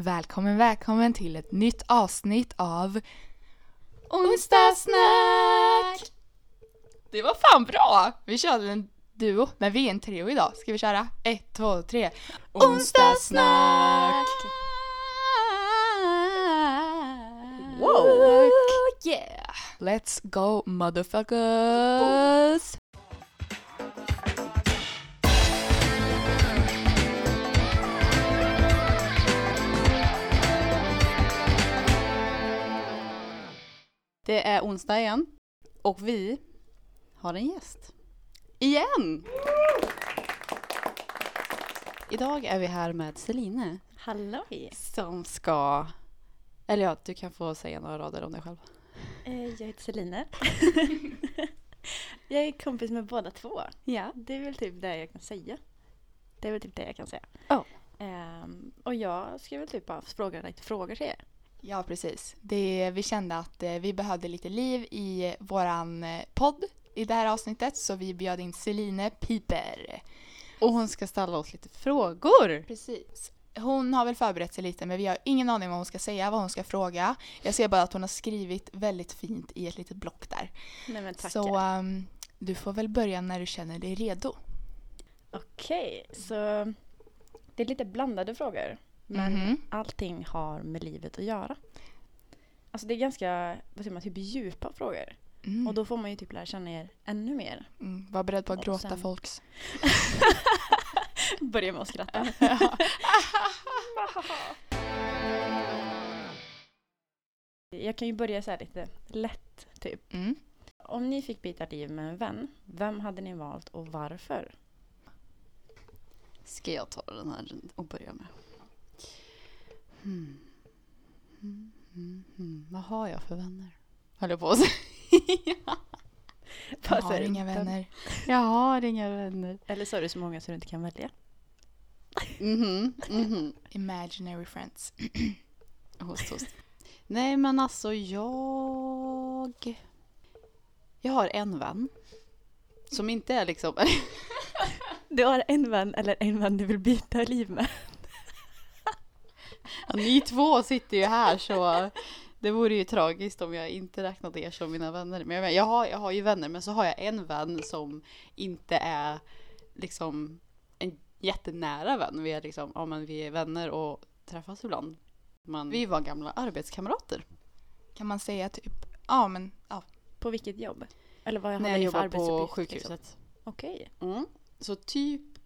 Välkommen, välkommen till ett nytt avsnitt av Onsdagssnack! Det var fan bra! Vi körde en duo, men vi är en trio idag. Ska vi köra? Ett, två, tre. Onsdagssnack! Wow. Yeah! Let's go motherfuckers! Det är onsdag igen och vi har en gäst. Igen! Idag är vi här med Celine Halloj! som ska... Eller ja, du kan få säga några rader om dig själv. Eh, Jag heter Celine. jag är kompis med båda två. Ja. Det är väl typ det jag kan säga. Det är väl typ det jag kan säga. Ja. Ehm, och jag ska väl typ bara fråga lite frågor till er. Ja, precis. Det, vi kände att eh, vi behövde lite liv i våran eh, podd i det här avsnittet så vi bjöd in Celine Piper. Och hon ska ställa oss lite frågor. Precis. Hon har väl förberett sig lite men vi har ingen aning vad hon ska säga, vad hon ska fråga. Jag ser bara att hon har skrivit väldigt fint i ett litet block där. Nej men tackar. Så ehm, du får väl börja när du känner dig redo. Okej, så det är lite blandade frågor. Men Mhm. allting har med livet att göra. Alltså det är ganska, vad säger man, typ djupa frågor. Mm. Och då får man ju typ lära känna er ännu mer. Mm, var beredd på att Och gråta sen- folks. Börjar med att skratta. Jag kan ju börja så här lite lätt, typ. Mm. Om ni fick byta liv med en vän, vem hade ni valt och varför? Ska jag ta den här och börja med? Hmm. Hmm, hmm. Vad har jag för vänner? Höll jag på att säga. Jag har inga du? vänner. Jag har inga vänner. Eller så är det så många så du inte kan välja. Mhm, mhm. Imaginary friends. Host, host. Nej, men alltså jag... Jag har en vän. Som inte är liksom... Du har en vän eller en vän du vill byta liv med. Ja, ni två sitter ju här så det vore ju tragiskt om jag inte räknade er som mina vänner. Men jag, jag, har, jag har ju vänner men så har jag en vän som inte är liksom en jättenära vän. Vi är liksom, ja men vi är vänner och träffas ibland. Men vi var gamla arbetskamrater. Kan man säga typ, ja men, ja. På vilket jobb? Eller vad När jag ni för jobbade på liksom? sjukhuset. Okej. Mm. Så typ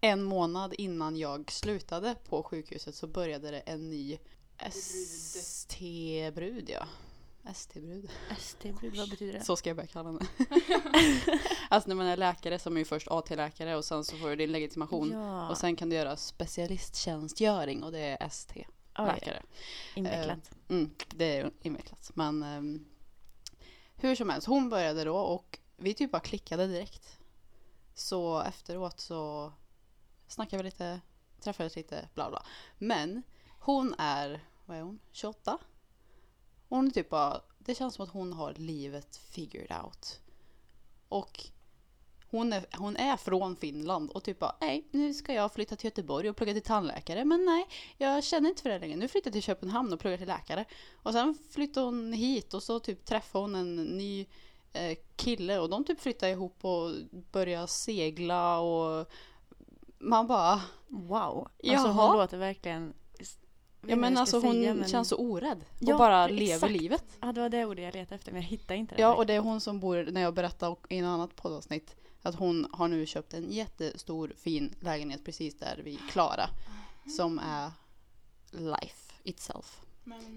en månad innan jag slutade på sjukhuset så började det en ny ST-brud. Ja. ST-brud. ST-brud, vad betyder det? Så ska jag börja kalla henne. alltså när man är läkare så är man ju först AT-läkare och sen så får du din legitimation. Ja, Och sen kan du göra specialisttjänstgöring och det är ST-läkare. Invecklat. Mm, det är invecklat. Men ehm, hur som helst, hon började då och vi typ bara klickade direkt. Så efteråt så snackade vi lite, träffades lite, bla bla. Men hon är, vad är hon, 28? Hon är typ bara, det känns som att hon har livet figured out. Och hon är, hon är från Finland och typ bara, nej, nu ska jag flytta till Göteborg och plugga till tandläkare. Men nej, jag känner inte för det längre. Nu flyttar jag till Köpenhamn och pluggar till läkare. Och sen flyttar hon hit och så typ träffar hon en ny eh, kille och de typ flyttar ihop och börjar segla och man bara, Wow. Alltså Jaha. hon låter verkligen... ja men alltså hon känns så orädd och Ja, bara lever exakt. livet. Ja, det var det ordet jag letade efter men jag hittade inte det. Ja och det är hon som bor, när jag berättade i en annat poddavsnitt, att hon har nu köpt en jättestor fin lägenhet precis där vid Klara. Som är life itself.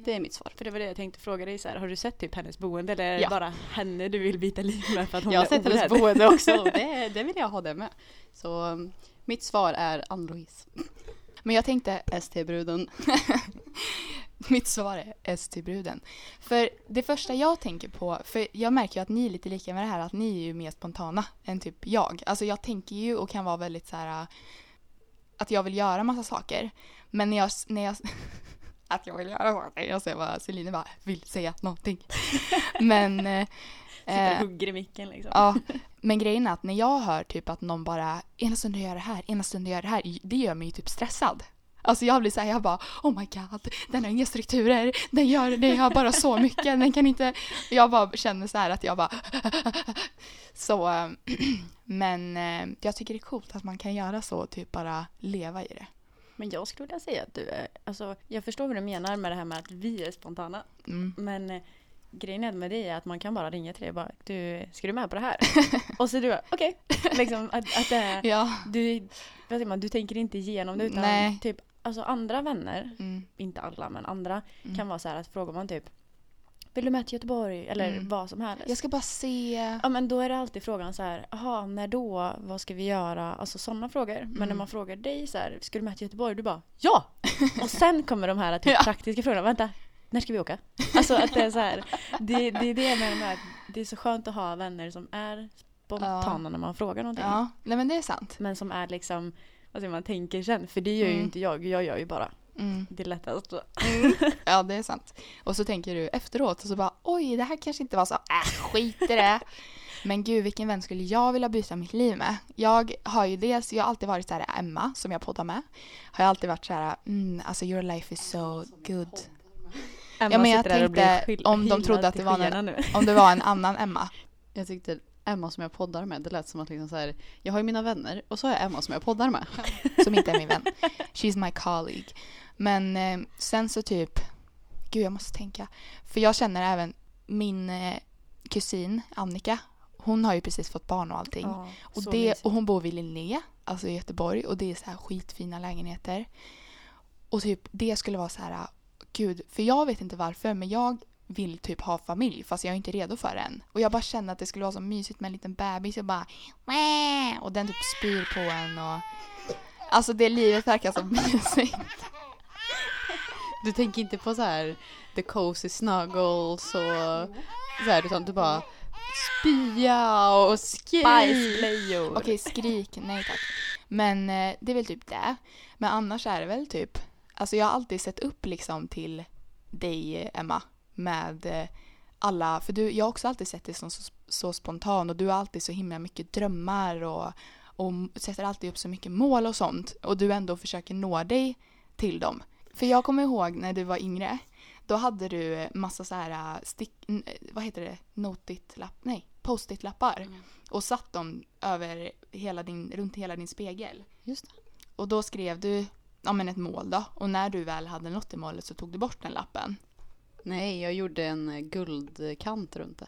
Det är mitt svar. För det var det jag tänkte fråga dig så här, har du sett typ hennes boende eller är det Ja. bara henne du vill byta liv med för att hon jag har är sett hennes orädd? boende också det, det vill jag ha det med. Så mitt svar är Ann-Louise. Men jag tänkte, ST-bruden. mitt svar är ST-bruden. För det första jag tänker på, för jag märker ju att ni är lite lika med det här att ni är ju mer spontana än typ jag. Alltså jag tänker ju och kan vara väldigt så här äh, att jag vill göra massa saker. Men när jag, när jag att jag vill göra saker, jag ser bara Celine bara vill säga någonting. Men eh, Sitter eh, och hugger i micken liksom. Ja, men grejen är att när jag hör typ att någon bara ena stunden gör det här, ena stunden gör det här, det gör mig typ stressad. Alltså jag blir så här, jag bara oh my god, den har inga strukturer, den gör, den gör bara så mycket, den kan inte, jag bara känner så här att jag bara så, eh, men eh, jag tycker det är coolt att man kan göra så och typ bara leva i det. Men jag skulle vilja säga att du är, alltså jag förstår vad du menar med det här med att vi är spontana. Mm. Men eh, grejen med det är att man kan bara ringa till dig och bara du, ska du med på det här? och så du bara okej. Liksom att, att det är, Ja. du, vad säger man, du tänker inte igenom det utan Nej. typ, alltså andra vänner, Mm. inte alla men andra, Mm. kan vara så här att frågar man typ vill du med till Göteborg? Eller Mm. vad som helst. Jag ska bara se. Ja men då är det alltid frågan så här, jaha när då, vad ska vi göra? Alltså sådana frågor. Men när Mm. man frågar dig så här, ska du med till Göteborg? Du bara ja! Och sen kommer de här typ, Ja. praktiska frågorna, vänta, när ska vi åka? Alltså att det är så här, det, det är det jag menar med att det är så skönt att ha vänner som är spontana när man frågar någonting. Ja, nej men det är sant. Men som är liksom, vad säger man, tänker sen. För det gör ju Mm. inte jag, jag gör ju bara Mm. det lättaste. Ja, det är sant. Och så tänker du efteråt och så bara oj, det här kanske inte var så, äh, skit i det. Men gud, vilken vän skulle jag vilja byta mitt liv med? Jag har ju dels, jag har alltid varit så här, Emma som jag poddar med, har jag alltid varit så här, mm, alltså your life is so good. Emma men jag tänkte om de trodde att det var nu. Om det var en annan Emma. Jag tyckte Emma som jag poddar med, det lät som att liksom så här, jag har ju mina vänner och så har jag Emma som jag poddar med. som inte är min vän. She's my colleague. Men eh, sen så typ, gud jag måste tänka. För jag känner även min eh, kusin Annika, hon har ju precis fått barn och allting. Ja, och, det, mysigt. och hon bor vid Linné, alltså i Göteborg och det är så här skitfina lägenheter. Och typ det skulle vara så här, gud, för jag vet inte varför men jag vill typ ha familj fast jag är inte redo för än. Och jag bara känner att det skulle vara så mysigt med en liten bebis och bara Mäh! och den typ spyr på en och Alltså det livet verkar så mysigt. Du tänker inte på så här the cozy snuggles och så här utan du bara spya och skrik. Bajsblöjor. Okej, skrik, nej tack. Men eh, det är väl typ det. Men annars är det väl typ, alltså jag har alltid sett upp liksom till dig Emma med eh, alla, för du, jag har också alltid sett dig som så, så spontan och du har alltid så himla mycket drömmar och, och sätter alltid upp så mycket mål och sånt och du ändå försöker nå dig till dem. För jag kommer ihåg när du var yngre, då hade du massa så här eh, stick, eh, vad heter det, notit-lapp, nej, post-it-lappar Mm. och satt dem över hela din, runt hela din spegel. Just det. Och då skrev du ja, men ett mål då och när du väl hade nått det målet så tog du bort den lappen. Nej, jag gjorde en eh, guldkant runt det.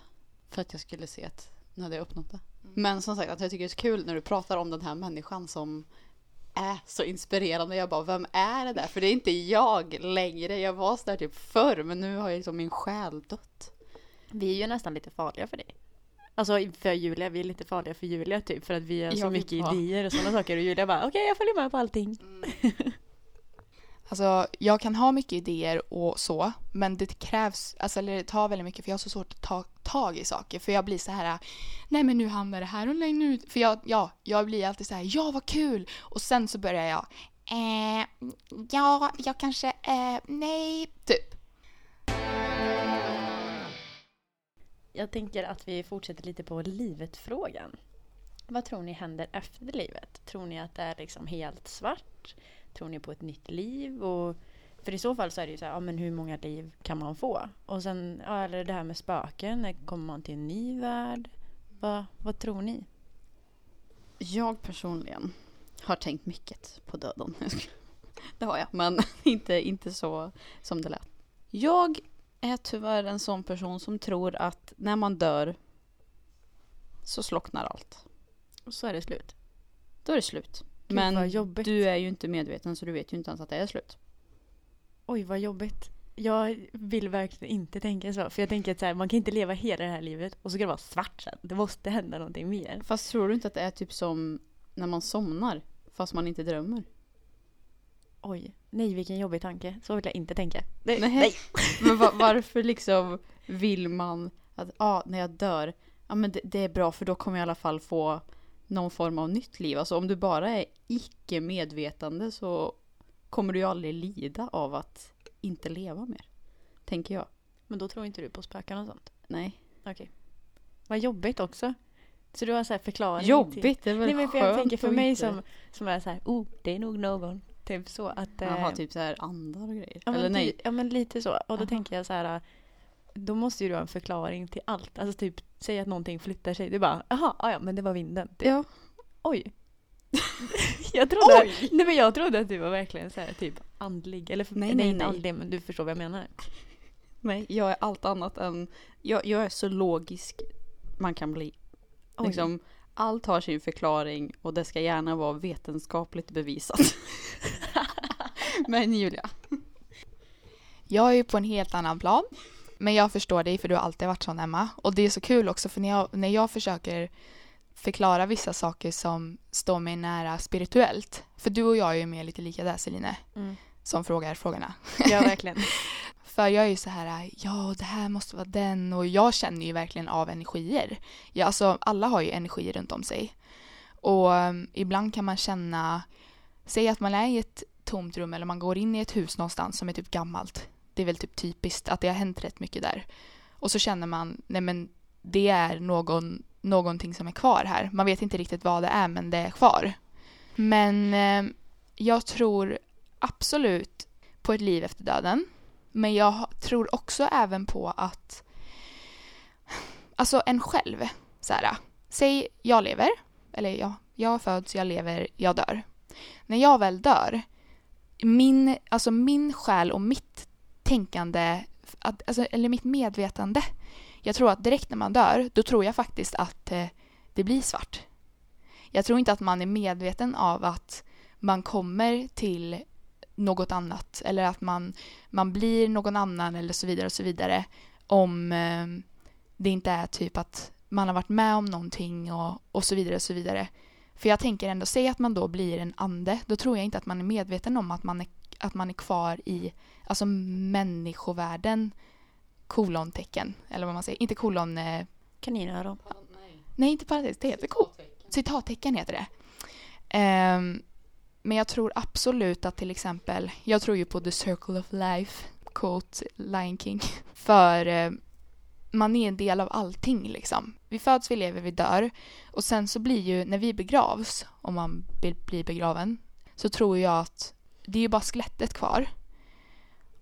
För att jag skulle se att nu hade jag uppnått det. Men som sagt, att jag tycker det är så kul när du pratar om den här människan som är så inspirerande. Jag bara, vem är det där? För det är inte jag längre. Jag var så där typ förr, men nu har ju liksom min själ dött. Vi är ju nästan lite farliga för dig. Alltså för Julia, vi är lite farliga för Julia typ för att vi har så mycket var. idéer och sådana saker och Julia bara okej jag följer med på allting. Alltså jag kan ha mycket idéer och så men det krävs, alltså eller det tar väldigt mycket för jag har så svårt att ta tag i saker för jag blir så här nej men nu hamnar det här och nej nu för jag, ja, jag blir alltid så här ja vad kul och sen så börjar jag eh, ja, jag kanske, eh, nej, typ. Jag tänker att vi fortsätter lite på livet-frågan. Vad tror ni händer efter livet? Tror ni att det är liksom helt svart? Tror ni på ett nytt liv? Och, för i så fall så är det ju så här, ja men hur många liv kan man få? Och sen, ja, eller det här med spöken, när kommer man till en ny värld? Vad, vad tror ni? Jag personligen har tänkt mycket på döden. Det har jag, men inte, inte så som det lät. Jag är tyvärr en sån person som tror att när man dör så slocknar allt. Och så är det slut. Då är det slut. Gud, men du är ju inte medveten så du vet ju inte ens att det är slut. Oj vad jobbigt. Jag vill verkligen inte tänka så. För jag tänker att så här, man kan inte leva hela det här livet och så ska det vara svart sen. Det måste hända någonting mer. Fast tror du inte att det är typ som när man somnar fast man inte drömmer? Oj, nej vilken jobbig tanke. Så vill jag inte tänka. Nej, Nej. Men va- varför liksom vill man att ah, när jag dör, ja men det, det är bra för då kommer jag i alla fall få någon form av nytt liv. Alltså om du bara är icke medvetande så kommer du ju aldrig lida av att inte leva mer. Tänker jag. Men då tror inte du på spöken och sånt? Nej. Okej. Vad jobbigt också. Så du har så här förklaring till... Jobbigt, det är väl Nej men för jag tänker för mig inte- som, som är så här, oh det är nog någon. Typ så att... Jaha, eh, typ så här andar och grejer. Ja Eller nej. ty- ja men lite så. Och då Aha. tänker jag så här. Då måste ju du ha en förklaring till allt. Alltså typ, säg att någonting flyttar sig. Du bara, jaha, ja men det var vinden. Typ. Ja. Oj. jag trodde, Oj! nej men jag trodde att du var verkligen så här typ andlig. Eller för, Nej, nej, nej, inte nej. andlig men du förstår vad jag menar. Nej, jag är allt annat än... Jag, jag är så logisk man kan bli. Oj. Liksom, allt har sin förklaring och det ska gärna vara vetenskapligt bevisat. Men Julia. Jag är ju på en helt annan plan. Men jag förstår dig för du har alltid varit sån Emma. Och det är så kul också för när jag, när jag försöker förklara vissa saker som står mig nära spirituellt. För du och jag är ju mer lite lika där Celine, Mm. som frågar frågorna. Ja verkligen. För jag är ju så här, ja det här måste vara den och jag känner ju verkligen av energier. Ja, alltså alla har ju energi runt om sig. Och um, ibland kan man känna, säg att man är i ett tomt rum eller man går in i ett hus någonstans som är typ gammalt. Det är väl typ typiskt att det har hänt rätt mycket där. Och så känner man, nej men det är någon, någonting som är kvar här. Man vet inte riktigt vad det är men det är kvar. Men eh, jag tror absolut på ett liv efter döden. Men jag tror också även på att Alltså en själv. Så här, säg jag lever. Eller jag, jag föds, jag lever, jag dör. När jag väl dör. Min, alltså min själ och mitt tänkande, att, alltså, eller mitt medvetande. Jag tror att direkt när man dör, då tror jag faktiskt att eh, det blir svart. Jag tror inte att man är medveten av att man kommer till något annat eller att man, man blir någon annan eller så vidare och så vidare om eh, det inte är typ att man har varit med om någonting och, och så vidare och så vidare. För jag tänker ändå, säg att man då blir en ande, då tror jag inte att man är medveten om att man är, att man är kvar i alltså människovärlden kolontecken, eller vad man säger, inte kolon, eh, Kaninöron. nej inte parentes, det heter ko, citattecken heter det. Ehm, men jag tror absolut att till exempel, jag tror ju på the circle of life, quote Lion King. För eh, man är en del av allting liksom. Vi föds, vi lever, vi dör. Och sen så blir ju, när vi begravs, om man vill bli begraven, så tror jag att det är ju bara skelettet kvar.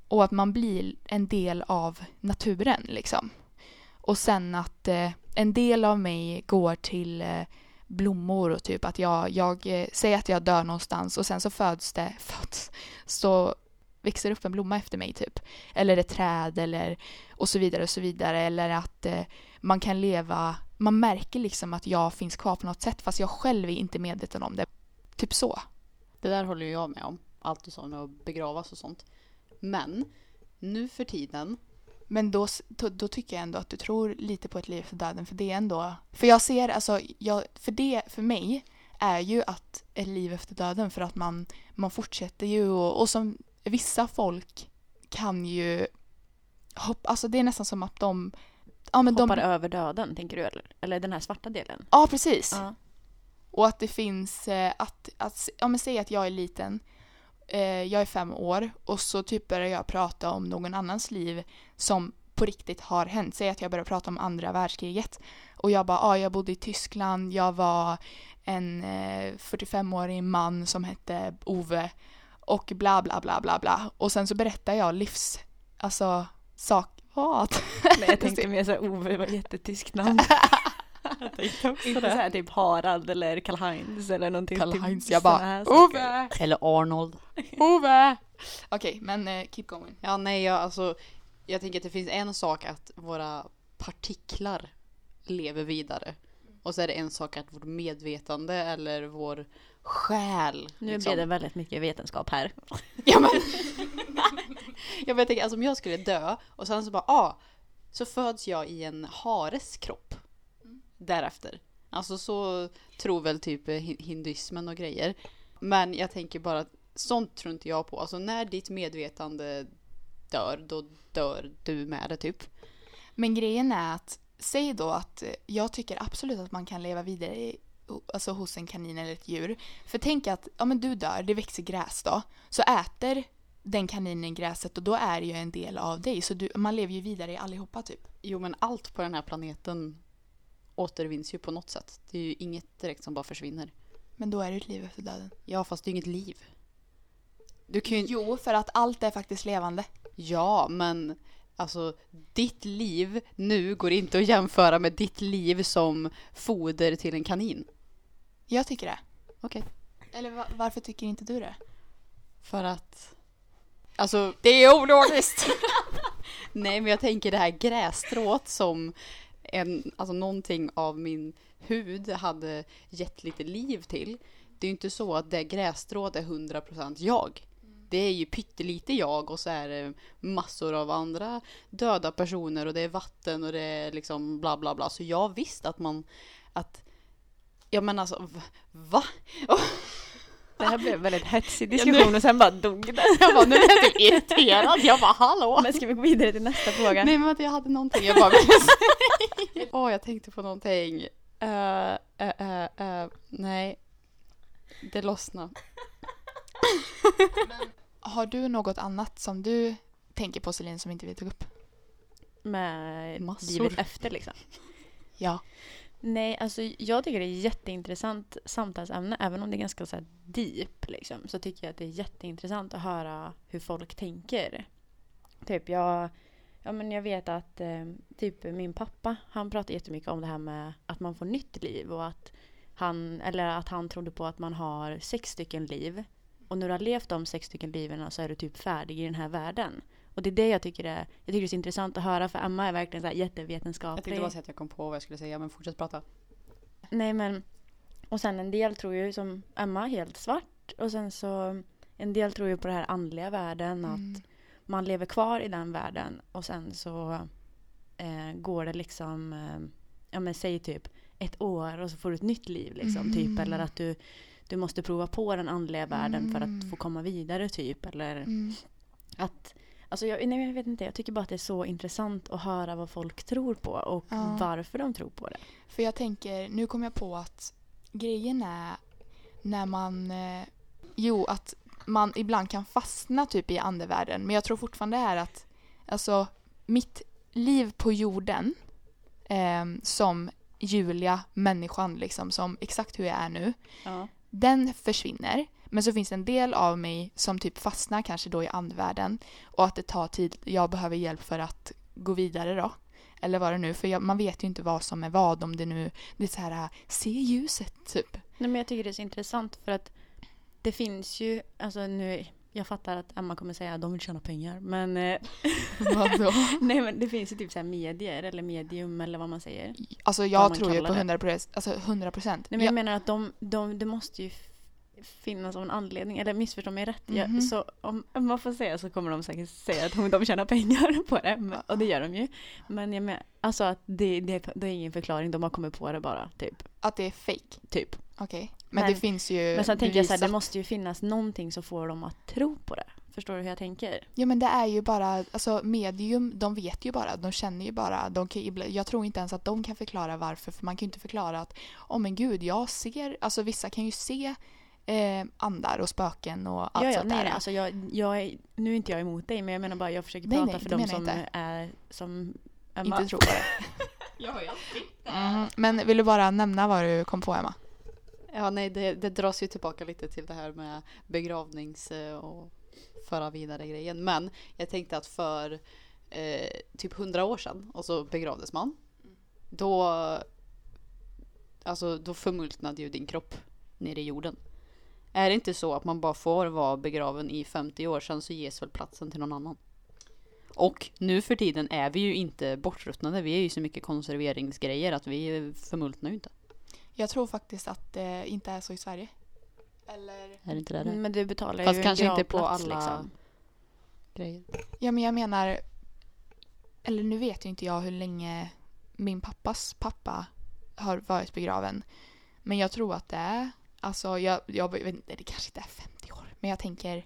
Och att man blir en del av naturen liksom. Och sen att eh, en del av mig går till eh, blommor och typ att jag, jag eh, säger att jag dör någonstans och sen så föds det, föds, så växer upp en blomma efter mig typ. Eller ett träd eller och så vidare och så vidare. Eller att eh, man kan leva, man märker liksom att jag finns kvar på något sätt fast jag själv är inte medveten om det. Typ så. Det där håller ju jag med om. Allt du sa med att begravas och sånt. Men nu för tiden. Men då, då, då tycker jag ändå att du tror lite på ett liv efter döden för det är ändå, för jag ser alltså, jag, för det för mig är ju att ett liv efter döden för att man, man fortsätter ju och, och som vissa folk kan ju hoppa, alltså det är nästan som att de, ja men Hoppar de, över döden, tänker du? Eller, eller den här svarta delen? ja precis. Ja. Och att det finns, eh, att, att ja men säg att jag är liten, eh, jag är fem år och så typ börjar jag prata om någon annans liv som på riktigt har hänt. Säg att jag börjar prata om andra världskriget och jag bara, ja ah, jag bodde i Tyskland, jag var en eh, 45-årig man som hette Ove och bla bla bla bla bla. Och sen så berättar jag livs, alltså sak, vad? Nej, jag tänkte mer såhär, Ove var jättetyskt namn. jag tänkte också Inte såhär typ Harald eller Karl-Heinz eller någonting. Karl-Heinz, typ jag bara. Ove! Eller Arnold. Ove! Okej, men eh, keep going. Ja, nej, jag, alltså, jag tänker att det finns en sak att våra partiklar lever vidare. Och så är det en sak att vårt medvetande eller vår själ. Nu liksom- blev det väldigt mycket vetenskap här. Ja men. jag vet inte, alltså om jag skulle dö och sen så bara, ah, så föds jag i en hares kropp. Därefter. Alltså så tror väl typ hin- hinduismen och grejer. Men jag tänker bara att sånt tror inte jag på. Alltså när ditt medvetande dör, då dör du med det typ. Men grejen är att, säg då att eh, jag tycker absolut att man kan leva vidare i, alltså hos en kanin eller ett djur. För tänk att, ja men du dör, det växer gräs då. Så äter den kaninen gräset och då är det ju en del av dig. Så du, man lever ju vidare i allihopa typ. Jo men allt på den här planeten återvinns ju på något sätt. Det är ju inget direkt som bara försvinner. Men då är det ett liv efter döden. Ja fast det är inget liv. Du kan ju Jo, för att allt är faktiskt levande. Ja, men alltså ditt liv nu går inte att jämföra med ditt liv som foder till en kanin. Jag tycker det. Okej. Eller va- varför tycker inte du det? För att... Alltså, Det är ologiskt! nej men jag tänker det här grässtrået som en, alltså någonting av min hud hade gett lite liv till. Det är ju inte så att det grässtrået är 100% jag. Det är ju pyttelite jag och så är det massor av andra döda personer och det är vatten och det är liksom bla bla bla. Så jag visste att man, att, ja men alltså, va? Det här blev en väldigt hetsig Ja, nu- diskussion och sen bara dog det. Jag bara, nu blev jag lite irriterad. Jag bara, hallå? Men ska vi gå vidare till nästa fråga? Nej men vänta, jag hade någonting jag bara ville säga. Åh, jag tänkte på någonting. Uh, uh, uh, uh, nej. Det lossnade. Har du något annat som du tänker på Celine som inte vi tog upp? Med Massor. livet efter liksom. Ja. Nej, alltså jag tycker det är jätteintressant samtalsämne, även om det är ganska så här deep liksom, så tycker jag att det är jätteintressant att höra hur folk tänker. Typ jag, ja men jag vet att eh, typ min pappa, han pratar jättemycket om det här med att man får nytt liv och att han, eller att han trodde på att man har sex stycken liv och när du har levt de sex stycken liven så är du typ färdig i den här världen. Och det är det jag tycker är, jag tycker det är så intressant att höra för Emma är verkligen så här jättevetenskaplig. Jag tänkte bara säga att jag kom på vad jag skulle säga, men fortsätt prata. Nej men, och sen en del tror ju som Emma helt svart och sen så en del tror ju på det här andliga världen Mm. att man lever kvar i den världen och sen så eh, går det liksom, eh, ja men säg typ ett år och så får du ett nytt liv liksom Mm. typ eller att du, du måste prova på den andliga världen för Mm. att få komma vidare typ eller Mm. att Alltså jag, nej, jag vet inte, jag tycker bara att det är så intressant att höra vad folk tror på och Ja. varför de tror på det. För jag tänker, nu kom jag på att grejen är när man, eh, jo att man ibland kan fastna typ i andevärlden men jag tror fortfarande är att alltså mitt liv på jorden eh, som Julia, människan liksom, som exakt hur jag är nu, Ja den försvinner. Men så finns det en del av mig som typ fastnar kanske då i andevärlden och att det tar tid, jag behöver hjälp för att gå vidare då. Eller vad det nu, för jag, man vet ju inte vad som är vad om det nu, det är så här, se ljuset typ. Nej, men jag tycker det är så intressant för att det finns ju, alltså nu, jag fattar att Emma kommer säga att de vill tjäna pengar, men eh, Vadå? nej men det finns ju typ så här medier eller medium eller vad man säger. Alltså jag tror ju på det. 100 procent, alltså 100 procent. Nej men jag menar att de, de, det måste ju finnas av en anledning, eller missförstå mig rätt. Jag, Mhm. så om Emma får säga så kommer de säkert säga att de, tjänar pengar på det, men- och det gör de ju. Men jag menar, alltså att det, det, det är ingen förklaring, de har kommit på det bara, typ. Att det är fake. typ. Okej. Men, Men- det finns ju Men sen tänker jag så här, det måste ju finnas någonting som får dem att tro på det. Förstår du hur jag tänker? Ja men det är ju bara, alltså medium, de vet ju bara, de känner ju bara. De kan, jag tror inte ens att de kan förklara varför, för man kan ju inte förklara att, åh men gud, jag ser, alltså vissa kan ju se eh, andar och spöken och allt ja, ja, sånt nej, där. nej, alltså jag, jag är, nu är inte jag emot dig, men jag menar bara jag försöker Nej, prata nej, för de som inte. är som Emma. Inte tror på det. Jag har ju alltid Mhm. Men vill du bara nämna vad du kom på Emma? Ja, nej, det, det dras ju tillbaka lite till det här med begravnings eh, och föra vidare grejen. Men jag tänkte att för eh, typ hundra år sedan och så begravdes man. Då, alltså, då förmultnade ju din kropp nere i jorden. Är det inte så att man bara får vara begraven i 50 år sedan så ges väl platsen till någon annan? Och nu för tiden är vi ju inte bortruttnade. Vi är ju så mycket konserveringsgrejer att vi förmultnar ju inte. Jag tror faktiskt att det inte är så i Sverige. Eller? Är det inte det? det? Men du betalar Fast ju kanske en inte på gravplats, alla liksom. grejer. Ja men jag menar, eller nu vet ju inte jag hur länge min pappas pappa har varit begraven. Men jag tror att det är, alltså jag, jag vet inte, det kanske inte är 50 år. Men jag tänker,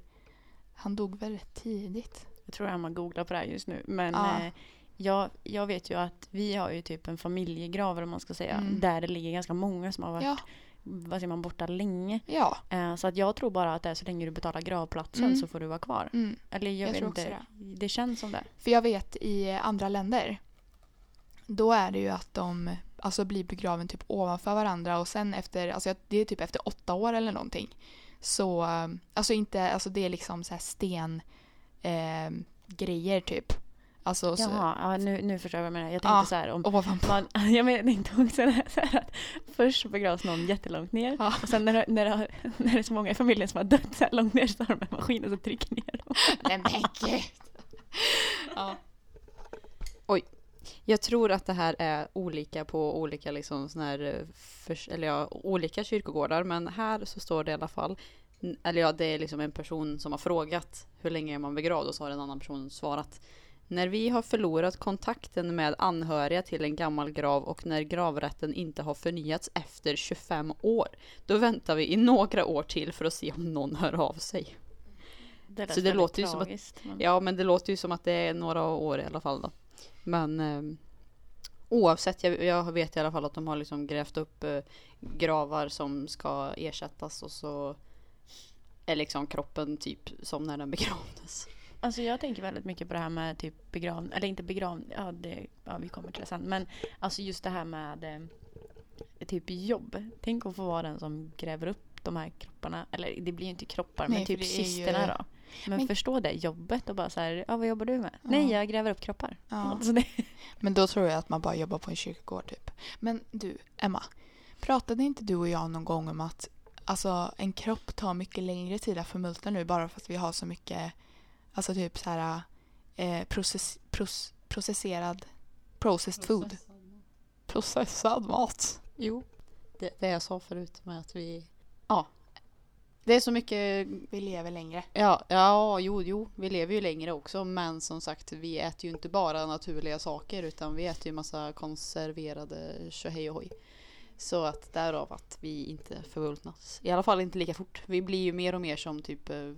han dog väl rätt tidigt. Jag tror Emma googlar på det här just nu. Men Ja. eh, jag, jag vet ju att vi har ju typ en familjegrav om man ska säga. Mm. Där det ligger ganska många som har varit Ja, vad säger man, borta länge. ja. Eh, så att jag tror bara att det är så länge du betalar gravplatsen Mm. så får du vara kvar. Mm. Eller jag, Jag vet inte. Det. känns som det. För jag vet i andra länder, då är det ju att de alltså, blir begraven typ ovanför varandra och sen efter, alltså det är typ efter åtta år eller någonting, Så, eh, alltså inte, alltså det är liksom så sten eh, grejer typ. Alltså så, Jaha, ja, nu, nu förstår jag vad du menar. Jag tänkte Ja. så här om ovanpå. man, jag menar inte också så här att först begravs någon jättelångt ner Ja. och sen när, det- när, det, när det är så många i familjen som har dött så här långt ner så har de en maskin och så trycker ner dem. Nej men gud. ja. Jag tror att det här är olika på olika liksom sån här, eh, förs- eller ja, olika kyrkogårdar. Men här så står det i alla fall, eller ja, det är liksom en person som har frågat hur länge är man begravd och så har en annan person svarat. När vi har förlorat kontakten med anhöriga till en gammal grav och när gravrätten inte har förnyats efter 25 år, då väntar vi i några år till för att se om någon hör av sig. Det Så det låter ju som att- men- Ja, men det låter ju som att det är några år i alla fall då. Men eh, oavsett, jag, jag vet i alla fall att de har liksom grävt upp eh, gravar som ska ersättas och så är liksom kroppen typ som när den begravdes. Alltså jag tänker väldigt mycket på det här med typ begravning, eller inte begravning, ja, det, ja vi kommer till det sen. Men alltså just det här med eh, typ jobb. Tänk att få vara den som gräver upp de här kropparna. Eller det blir ju inte kroppar Nej, men typ är ju- då. Men, Men- förstå det jobbet och bara så här, ja vad jobbar du med? Ja. Nej jag gräver upp kroppar. Ja. Alltså Men då tror jag att man bara jobbar på en kyrkogård typ. Men du, Emma. Pratade inte du och jag någon gång om att alltså, en kropp tar mycket längre tid att förmultna nu bara för att vi har så mycket alltså typ så här eh, process, pros, processerad processed food. Processad mat. Jo. Det, det jag sa förut med att vi... Ja. Det är så mycket... Vi lever längre. Ja, ja jo, jo, vi lever ju längre också. Men som sagt, vi äter ju inte bara naturliga saker utan vi äter ju massa konserverade tjohej och hoj. Så att därav att vi inte förmultnas. I alla fall inte lika fort. Vi blir ju mer och mer som typ eh,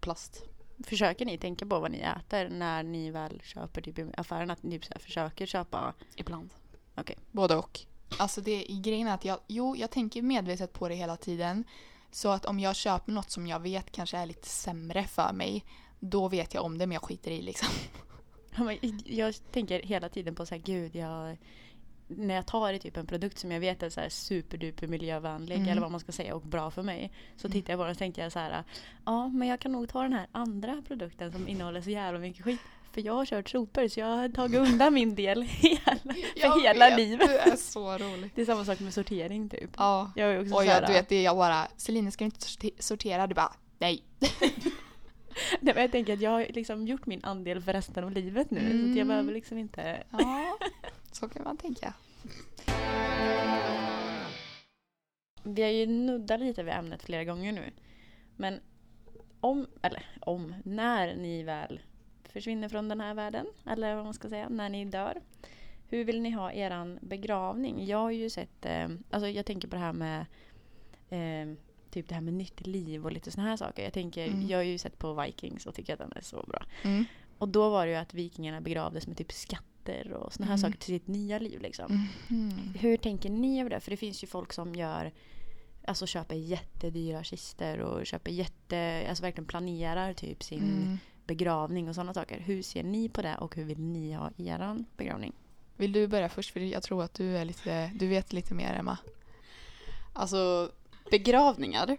plast. Försöker ni tänka på vad ni äter när ni väl köper typ i affären? Att ni typ så här försöker köpa? Ibland. Både och. Alltså det grejen är att jag, jo, jag tänker medvetet på det hela tiden. Så att om jag köper något som jag vet kanske är lite sämre för mig, då vet jag om det men jag skiter i liksom. Ja, men Jag tänker hela tiden på så här, gud jag när jag tar i typ en produkt som jag vet är så här superduper miljövänlig Mm. eller vad man ska säga och bra för mig. Så Mm. tittar jag på den och tänker jag så här, ja men jag kan nog ta den här andra produkten som innehåller så jävla mycket skit. För jag har kört sopor så jag har tagit undan min del hela, för hela livet. Du är så rolig. Det är samma sak med sortering typ. Ja. Jag är också Och så här, jag, du vet, det är jag bara, Celine ska du inte sorte- sortera? Du bara, nej. nej, men jag tänker att jag har liksom gjort min andel för resten av livet nu. Så Mm. jag behöver liksom inte Ja, så kan man tänka. Vi har ju nuddat lite vid ämnet flera gånger nu. Men om, eller om, när ni väl försvinner från den här världen, eller vad man ska säga, när ni dör. Hur vill ni ha eran begravning? Jag har ju sett, eh, alltså jag tänker på det här med eh, typ det här med nytt liv och lite såna här saker. Jag tänker, Mm. jag har ju sett på Vikings och tycker att den är så bra. Mm. Och då var det ju att vikingarna begravdes med typ skatter och såna här Mm. saker till sitt nya liv liksom. Mhm. Hur tänker ni över det? För det finns ju folk som gör Alltså köper jättedyra kistor och köper jätte, alltså verkligen planerar typ sin Mm. begravning och sådana saker. Hur ser ni på det och hur vill ni ha eran begravning? Vill du börja först? För jag tror att du är lite, du vet lite mer Emma. Alltså begravningar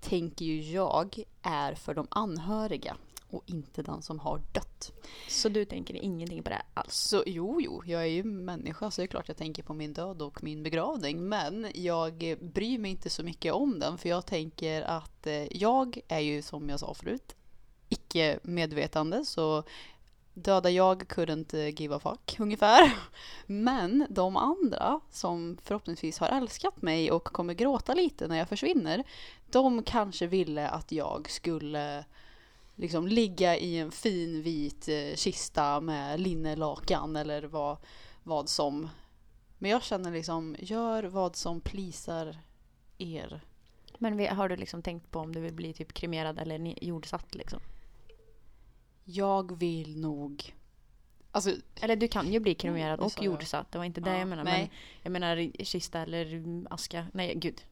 tänker ju jag är för de anhöriga och inte den som har dött. Så du tänker ingenting på det alls? Så jo, jo, jag är ju människa så det är klart jag tänker på min död och min begravning. Men jag bryr mig inte så mycket om den för jag tänker att eh, jag är ju som jag sa förut icke medvetande så döda jag couldn't give a fuck ungefär. Men de andra som förhoppningsvis har älskat mig och kommer gråta lite när jag försvinner. De kanske ville att jag skulle liksom ligga i en fin vit eh, kista med linnelakan eller vad, vad som. Men jag känner liksom, gör vad som plisar er. Men har du liksom tänkt på om du vill bli typ kremerad eller jordsatt liksom? Jag vill nog... Alltså, Eller du kan ju bli kremerad Mm, och jordsatt, det var inte det Ja, jag menar. nej. Men jag menar kista eller aska. Nej gud.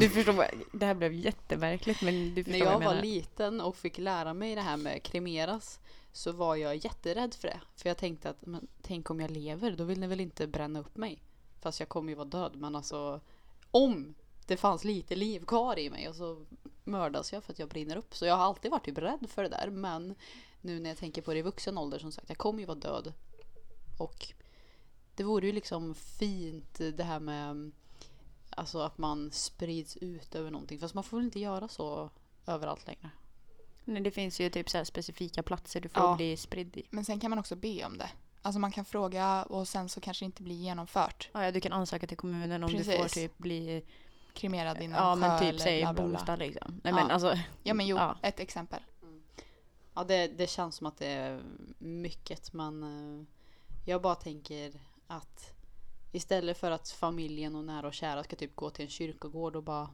Du förstår vad, det här blev jättemärkligt men du när förstår jag vad jag var menar. liten och fick lära mig det här med kremeras så var jag jätterädd för det. För jag tänkte att, men tänk om jag lever, då vill ni väl inte bränna upp mig? Fast jag kommer ju vara död, men alltså om det fanns lite liv kvar i mig och så mördas jag för att jag brinner upp. Så jag har alltid varit typ rädd för det där. Men nu när jag tänker på det i vuxen ålder som sagt, jag kommer ju vara död. Och det vore ju liksom fint det här med alltså att man sprids ut över någonting. Fast man får väl inte göra så överallt längre. Nej, det finns ju typ så här specifika platser du får Ja. bli spridd i. Men sen kan man också be om det. Alltså man kan fråga och sen så kanske det inte blir genomfört. Ja, ja, du kan ansöka till kommunen om du får Precis. typ bli Kremerad i någon Ja men typ säg. Bostad liksom. Nej Ja. men alltså. Ja men jo, Ja. ett exempel. Ja, det, det känns som att det är mycket. Men eh, jag bara tänker att istället för att familjen och nära och kära ska typ gå till en kyrkogård och bara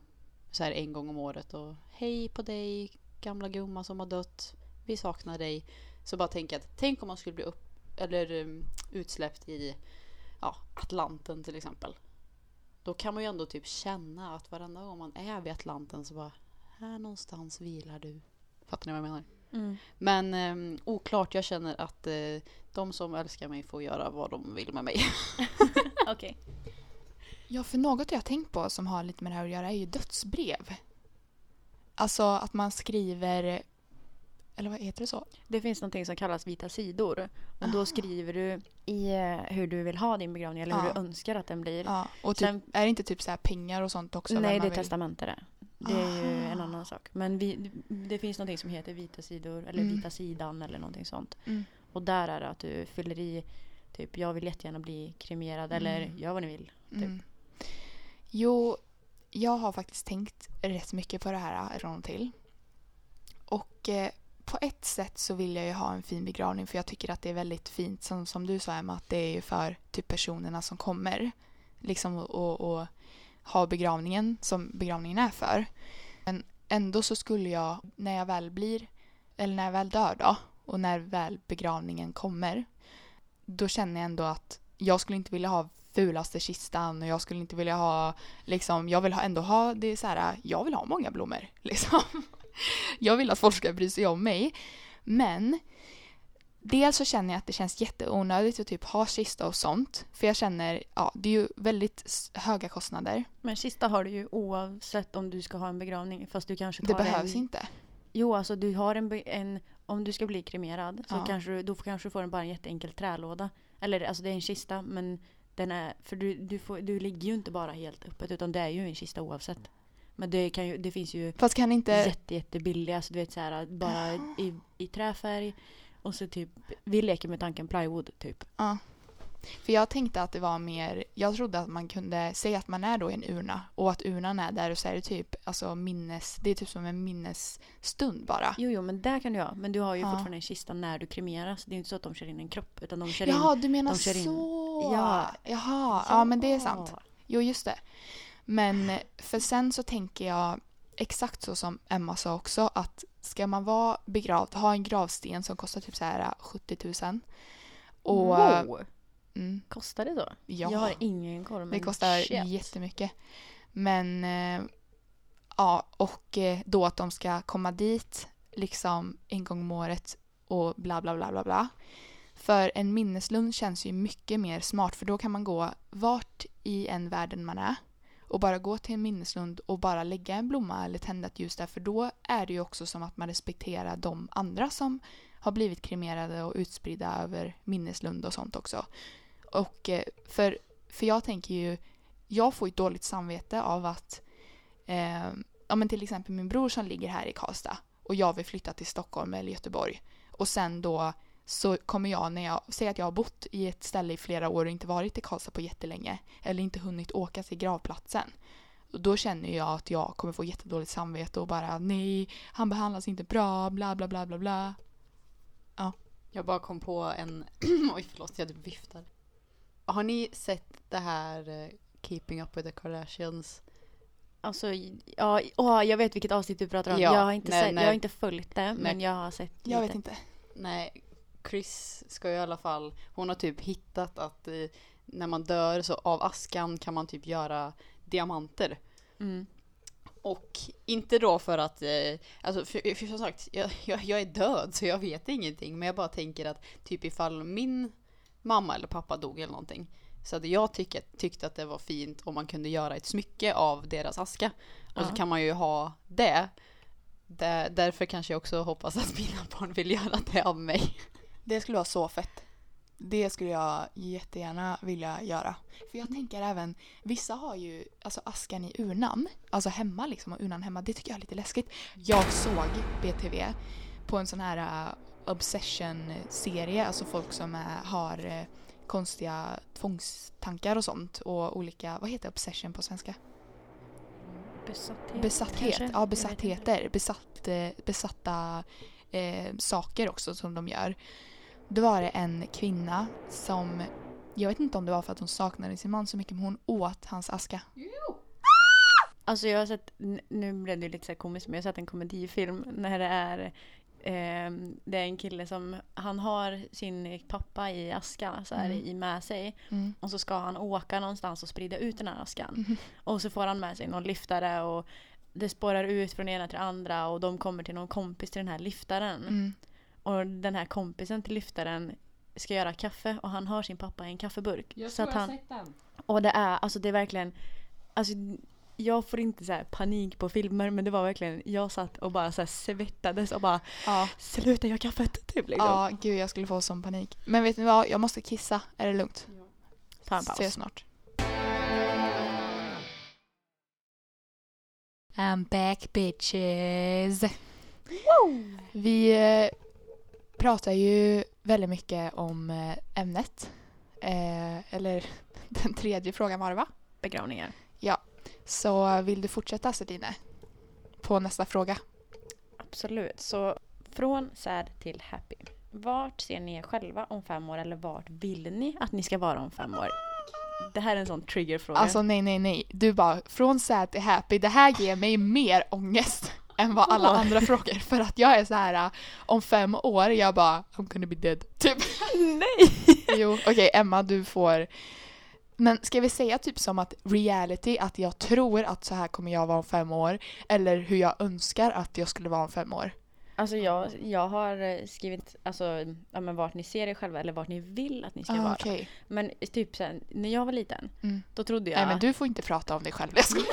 så här en gång om året och hej på dig gamla gumma som har dött. Vi saknar dig. Så bara jag att tänk om man skulle bli upp eller um, utsläppt i ja, Atlanten till exempel. Då kan man ju ändå typ känna att varenda gång man är vid Atlanten så bara här någonstans vilar du. Fattar ni vad jag menar? Mm. Men eh, oklart, jag känner att eh, de som älskar mig får göra vad de vill med mig. Okej. Ja, för något jag har tänkt på som har lite med det här att göra är ju dödsbrev. Alltså att man skriver, eller vad heter det så? Det finns någonting som kallas vita sidor. Och då Ah. skriver du i eh, hur du vill ha din begravning eller hur Ja. du önskar att den blir. Ja, och typ, Sen- är det inte typ så här pengar och sånt också? Nej, det är testamente det. Det är ju en Aha. annan sak. Men vi, det finns någonting som heter vita sidor eller Mm. vita sidan eller någonting sånt. Mm. Och där är det att du fyller i typ jag vill jättegärna bli kremerad eller Mm. gör vad ni vill. Typ. Mm. Jo, jag har faktiskt tänkt rätt mycket på det här från och till. Och eh, på ett sätt så vill jag ju ha en fin begravning för jag tycker att det är väldigt fint som, som du sa Emma att det är ju för typ personerna som kommer. Liksom och, och ha begravningen som begravningen är för. Men ändå så skulle jag när jag väl blir eller när jag väl dör då och när väl begravningen kommer då känner jag ändå att jag skulle inte vilja ha fulaste kistan och jag skulle inte vilja ha liksom, jag vill ha, ändå ha det så här, jag vill ha många blommor liksom. Jag vill att folk ska bry sig om mig. Men dels så känner jag att det känns jätteonödigt att typ ha kista och sånt. För jag känner, ja det är ju väldigt höga kostnader. Men kista har du ju oavsett om du ska ha en begravning. Fast du kanske Det tar behövs en... inte. Jo, alltså du har en, en... Om du ska bli kremerad så Ja. kanske då kanske du får en, bara en jätteenkel trälåda. Eller alltså det är en kista men den är... För du, du, får, du ligger ju inte bara helt öppet utan det är ju en kista oavsett. Men det, kan ju, det finns ju Fast kan inte, jätte, jättebilliga, alltså du vet så här bara i, i träfärg. Och så typ, vi leker med tanken plywood typ. Ja. För jag tänkte att det var mer, jag trodde att man kunde säga att man är då i en urna och att urnan är där och så är det typ alltså minnes, det är typ som en minnesstund bara. Jo, jo, men där kan du ha. Men du har ju Ja. fortfarande en kista när du kremeras. Det är ju inte så att de kör in en kropp utan de kör in... Jaha, du menar kör in- så. Ja. Jaha, ja men det är sant. Jo, just det. Men för sen så tänker jag exakt så som Emma sa också att ska man vara begravd, ha en gravsten som kostar typ så här 70 000 och Wow! Mm, Kostar det så? ja, Jag har ingen koll. det kostar shit. jättemycket. Men eh, ja, och eh, då att de ska komma dit liksom en gång om året och bla bla bla bla bla. För en minneslund känns ju mycket mer smart för då kan man gå vart i en världen man är och bara gå till en minneslund och bara lägga en blomma eller tända ett ljus där för då är det ju också som att man respekterar de andra som har blivit kremerade och utspridda över minneslund och sånt också. Och eh, för, för jag tänker ju, jag får ju dåligt samvete av att eh, ja men till exempel min bror som ligger här i Karlstad och jag vill flytta till Stockholm eller Göteborg och sen då så kommer jag när jag säger att jag har bott i ett ställe i flera år och inte varit i Karlstad på jättelänge eller inte hunnit åka till gravplatsen. Då känner jag att jag kommer få jättedåligt samvete och bara nej, han behandlas inte bra, bla bla bla bla bla. Ja, Jag bara kom på en... Oj, förlåt, jag typ viftar. Har ni sett det här eh, Keeping Up With The Kardashians? Alltså, ja, åh, jag vet vilket avsnitt du pratar om. Ja, jag, har inte nej, sett, nej. jag har inte följt det, men Nej. jag har sett lite. Jag vet inte. Nej, Chris ska ju i alla fall... Hon har typ hittat att eh, när man dör så av askan kan man typ göra diamanter. Mm. Och inte då för att, eh, alltså för, för som sagt, jag, jag, jag är död så jag vet ingenting. Men jag bara tänker att typ ifall min mamma eller pappa dog eller någonting. Så hade jag tyckt, tyckt att det var fint om man kunde göra ett smycke av deras aska. Och så Ja. kan man ju ha det. Där, därför kanske jag också hoppas att mina barn vill göra det av mig. Det skulle vara så fett. Det skulle jag jättegärna vilja göra. För jag tänker även, vissa har ju alltså askan i urnan, alltså hemma liksom, och urnan hemma. Det tycker jag är lite läskigt. Jag såg BTV på en sån här obsession-serie, alltså folk som är, har eh, konstiga tvångstankar och sånt och olika, vad heter obsession på svenska? Besatthet. Besatthet, kanske? ja besattheter, besatt, eh, besatta eh, saker också som de gör. Då var det en kvinna som, jag vet inte om det var för att hon saknade sin man så mycket men hon åt hans aska. Alltså jag har sett, nu blev det lite så komiskt men jag har sett en komedifilm när det är det är en kille som, han har sin pappa i aska så här, Mm. i med sig Mm. och så ska han åka någonstans och sprida ut den här askan. Mhm. Och så får han med sig någon lyftare och det spårar ut från ena till andra och de kommer till någon kompis till den här lyftaren. Mm. Och den här kompisen till lyftaren ska göra kaffe och han har sin pappa i en kaffeburk. så att han, sett den. och det är, alltså det är verkligen, alltså jag får inte så panik på filmer men det var verkligen, jag satt och bara så svettades och bara Ja. sluta göra kaffet typ liksom. ja, gud jag skulle få sån panik. Men vet ni vad, jag måste kissa. Är det lugnt? Ta en Ses paus. snart. I'm back bitches. Vi eh, pratar ju väldigt mycket om eh, ämnet. Eh, eller den tredje frågan var det va? Begravningar. Så vill du fortsätta Sedine? På nästa fråga. Absolut. Så från sad till happy. Vart ser ni er själva om fem år eller vart vill ni att ni ska vara om fem år? Det här är en sån triggerfråga. Alltså nej, nej, nej. Du bara från sad till happy. Det här ger mig mer ångest än vad alla andra frågor. För att jag är så här äh, om fem år, jag bara I'm gonna be dead. Typ. nej! Jo, okej Emma du får men ska vi säga typ som att reality, att jag tror att så här kommer jag vara om fem år eller hur jag önskar att jag skulle vara om fem år? Alltså jag, jag har eh, skrivit alltså, ja, men vart ni ser er själva eller vart ni vill att ni ska Ah, vara. okej. Men typ sen, när jag var liten, Mm. då trodde jag... Nej men du får inte prata om dig själv. Jag skojar.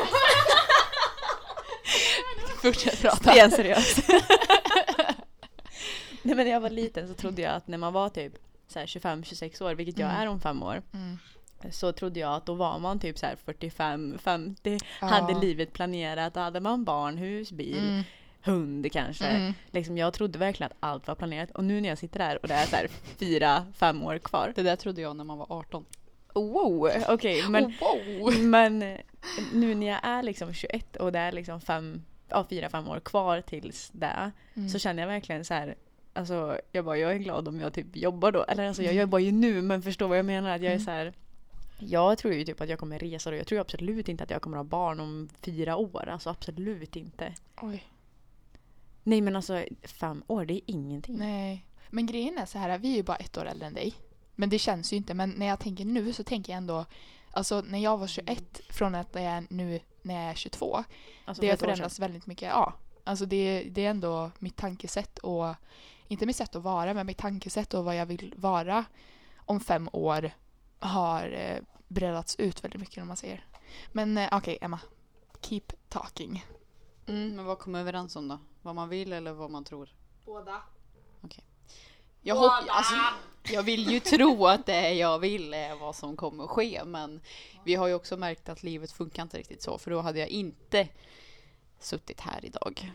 Fortsätt prata. Sten seriös. Nej men när jag var liten så trodde jag att när man var typ så här 25-26 år, vilket jag Mm. är om fem år, Mm. Så trodde jag att då var man typ så här 45-50, Ja. hade livet planerat, hade man barn, hus, bil, Mm. hund kanske. Mm. Liksom, jag trodde verkligen att allt var planerat och nu när jag sitter där och det är så här fyra, fem år kvar. Det där trodde jag när man var 18. Wow, okej men, Oh, wow. men nu när jag är liksom 21 och det är liksom fem, ja, fyra, fem år kvar tills det Mm. så känner jag verkligen så här Alltså jag bara, jag är glad om jag typ jobbar då. Eller alltså jag jobbar ju nu men förstår vad jag menar. Att jag är Mm. så här. Jag tror ju typ att jag kommer resa och jag tror absolut inte att jag kommer ha barn om fyra år. Alltså absolut inte. Oj. Nej men alltså fem år, det är ingenting. Nej. Men grejen är så här, vi är ju bara ett år äldre än dig. Men det känns ju inte. Men när jag tänker nu så tänker jag ändå, alltså när jag var 21 från att jag är nu när jag är 22. Alltså, det har förändrats väldigt mycket. Ja. Alltså det, det är ändå mitt tankesätt och inte mitt sätt att vara men mitt tankesätt och vad jag vill vara om fem år har eh, breddats ut väldigt mycket om man säger. Men eh, okej Emma, keep talking. Mm, men vad kommer vi överens om då? Vad man vill eller vad man tror? Båda. Jag, hopp, alltså, jag vill ju tro att det jag vill är vad som kommer ske men vi har ju också märkt att livet funkar inte riktigt så för då hade jag inte suttit här idag.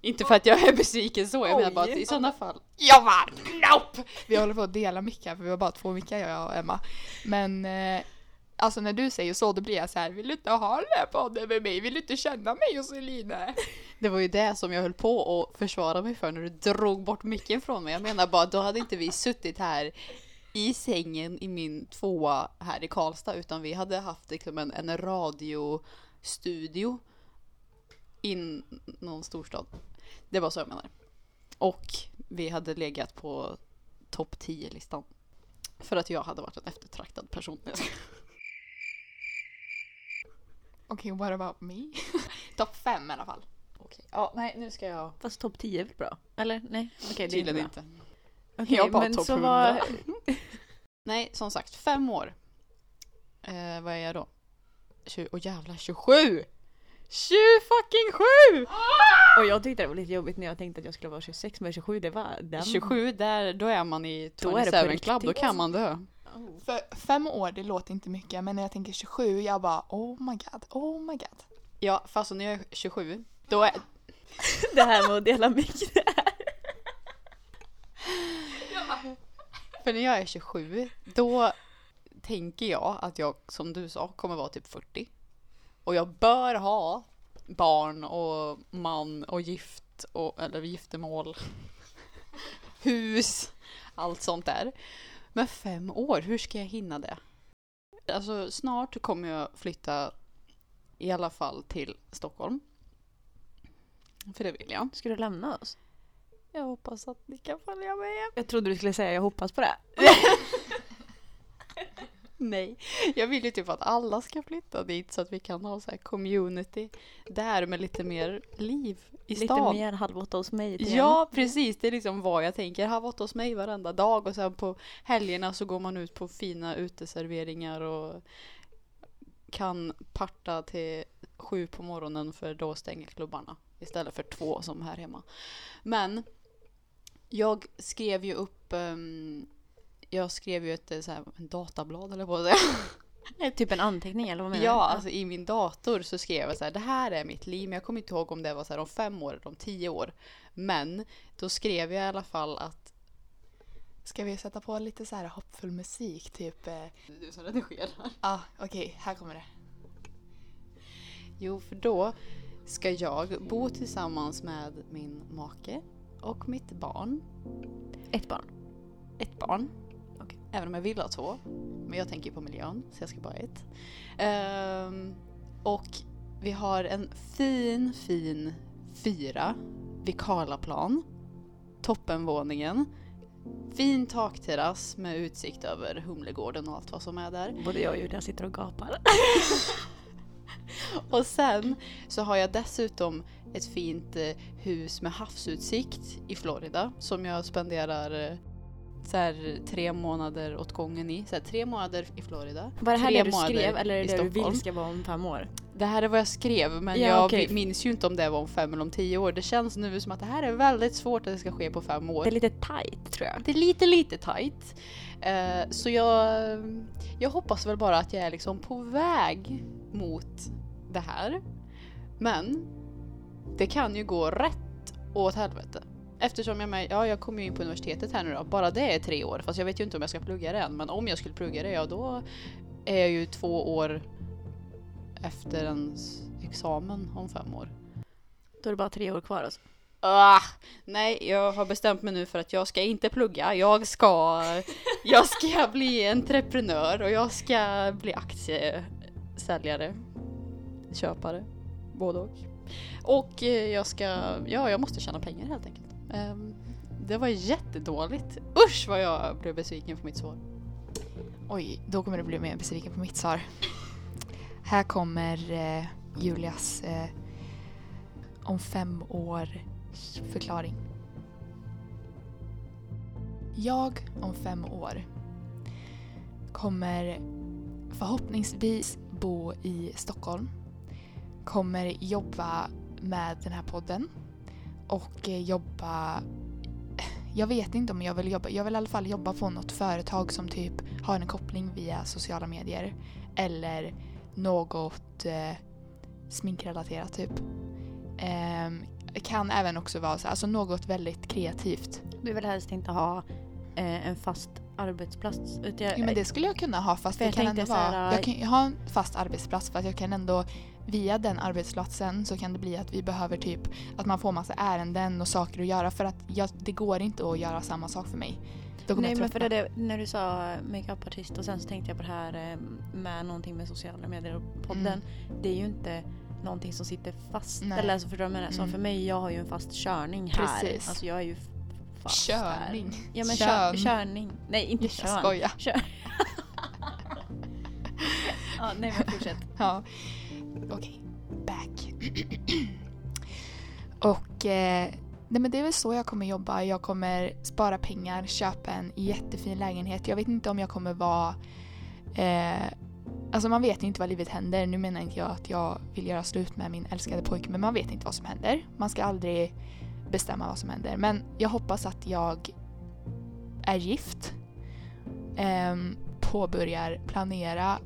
Inte för att jag är besviken så, jag menar bara att i sådana fall. Jag bara nope! Vi håller på att dela mickar för vi har bara två mickar jag och Emma. Men eh, alltså när du säger så då blir jag så här, vill du inte ha den här podden med mig? Vill du inte känna mig och Celine? Det var ju det som jag höll på att försvara mig för när du drog bort micken från mig. Jag menar bara, då hade inte vi suttit här i sängen i min tvåa här i Karlstad utan vi hade haft liksom en, en radiostudio i någon storstad. Det var så jag menar. Och vi hade legat på topp 10-listan. För att jag hade varit en eftertraktad person. Okej, what about me? Topp fem i alla fall. Okej, ja nej nu ska jag... Fast topp 10 är väl bra? Eller nej? Okej det är Tydligen inte bra. inte. Okej, Jag bara men topp så 100. var, Nej, som sagt, fem år. Eh, vad är jag då? Tju- Åh jävlar, 27! 20 fucking 7! Och jag tyckte det var lite jobbigt när jag tänkte att jag skulle vara 26 men 27 det var den. 27, där, då är man i Då är det på 27 club, då kan man dö. Oh. För fem år, det låter inte mycket, men när jag tänker 27, jag bara oh my god, oh my god. Ja, fast när jag är 27, då är... Det här med att dela mick. För när jag är 27, då tänker jag att jag, som du sa, kommer vara typ 40. Och jag bör ha barn och man och gift, och, eller giftermål, hus, allt sånt där. Men fem år, hur ska jag hinna det? Alltså snart kommer jag flytta i alla fall till Stockholm. För det vill jag. Ska du lämna oss? Jag hoppas att ni kan följa med. Jag trodde du skulle säga jag hoppas på det. Nej, jag vill ju typ att alla ska flytta dit så att vi kan ha så här community där med lite mer liv i Lite stan. mer halv åtta hos mig. till Ja, precis. Det är liksom vad jag tänker. Halv åtta hos mig varenda dag och sen på helgerna så går man ut på fina uteserveringar och kan parta till sju på morgonen för då stänger klubbarna istället för två som här hemma. Men jag skrev ju upp ehm, jag skrev ju ett eh, så här, en datablad eller vad det är. Typ en anteckning eller vad menar Ja, du? alltså i min dator så skrev jag så här, det här är mitt liv, men jag kommer inte ihåg om det var så här om fem år eller om tio år. Men då skrev jag i alla fall att... Ska vi sätta på lite så här hoppfull musik, typ? eh, Du som redigerar. Ja, okej, här kommer det. Jo, för då ska jag bo tillsammans med min make och mitt barn. Ett barn. Ett barn. Även om jag vill ha två. Men jag tänker på miljön, så jag ska bara ha ett. Ehm, och vi har en fin, fin fyra vid Karlaplan. Toppenvåningen. Fin takterrass med utsikt över Humlegården och allt vad som är där. Både jag och Julia sitter och gapar. Och sen så har jag dessutom ett fint eh, hus med havsutsikt i Florida som jag spenderar eh, så här, tre månader åt gången i. Så här, tre månader i Florida. Var det här det du skrev eller är det du vill ska vara om fem år? Det här är vad jag skrev men Ja, jag okej. minns ju inte om det var om fem eller om tio år. Det känns nu som att det här är väldigt svårt att det ska ske på fem år. Det är lite tight tror jag. Det är lite, lite tight. Eh, så jag, jag hoppas väl bara att jag är liksom på väg mot det här. Men det kan ju gå rätt åt helvete. Eftersom jag, med, ja, jag kommer ju in på universitetet här nu då. Bara det är tre år. Fast jag vet ju inte om jag ska plugga det än. Men om jag skulle plugga det, ja då är jag ju två år efter ens examen om fem år. Då är det bara tre år kvar alltså. Ah, nej, jag har bestämt mig nu för att jag ska inte plugga. Jag ska, jag ska bli entreprenör och jag ska bli aktiesäljare. Köpare. Både och. Och eh, jag ska, ja jag måste tjäna pengar helt enkelt. Um, det var jättedåligt. Usch vad jag blev besviken på mitt svar. Oj, då kommer du bli mer besviken på mitt svar. Här kommer eh, Julias eh, om fem år förklaring. Jag om fem år kommer förhoppningsvis bo i Stockholm. Kommer jobba med den här podden och eh, jobba jag vet inte om jag vill jobba. Jag vill i alla fall jobba på något företag som typ har en koppling via sociala medier. Eller något eh, sminkrelaterat typ. Ehm, kan även också vara så, alltså något väldigt kreativt. Du vill helst inte ha eh, en fast arbetsplats. Utan jag, Jo, men det skulle jag kunna ha fast det jag kan ändå så här, vara... Jag kan ju ha en fast arbetsplats för att jag kan ändå via den arbetsplatsen så kan det bli att vi behöver typ att man får massa ärenden och saker att göra för att jag, det går inte att göra samma sak för mig. Nej jag men för det, när du sa makeupartist och sen så tänkte jag på det här eh, med någonting med sociala medier och podden. Mm. Det är ju inte någonting som sitter fast. Nej. Eller alltså förstår du vad jag? Som Mm. för mig, jag har ju en fast körning här. Precis. Alltså jag är ju fast Körning. Här. Ja men kör, körning. Nej inte Jag kön. skojar. Kör. ja, nej men fortsätt. Ja. Okej, back. och eh, nej men det är väl så jag kommer jobba. Jag kommer spara pengar, köpa en jättefin lägenhet. Jag vet inte om jag kommer vara eh, Alltså man vet inte vad livet händer. Nu menar inte jag att jag vill göra slut med min älskade pojke men man vet inte vad som händer. Man ska aldrig bestämma vad som händer. Men jag hoppas att jag är gift. Eh, påbörjar planera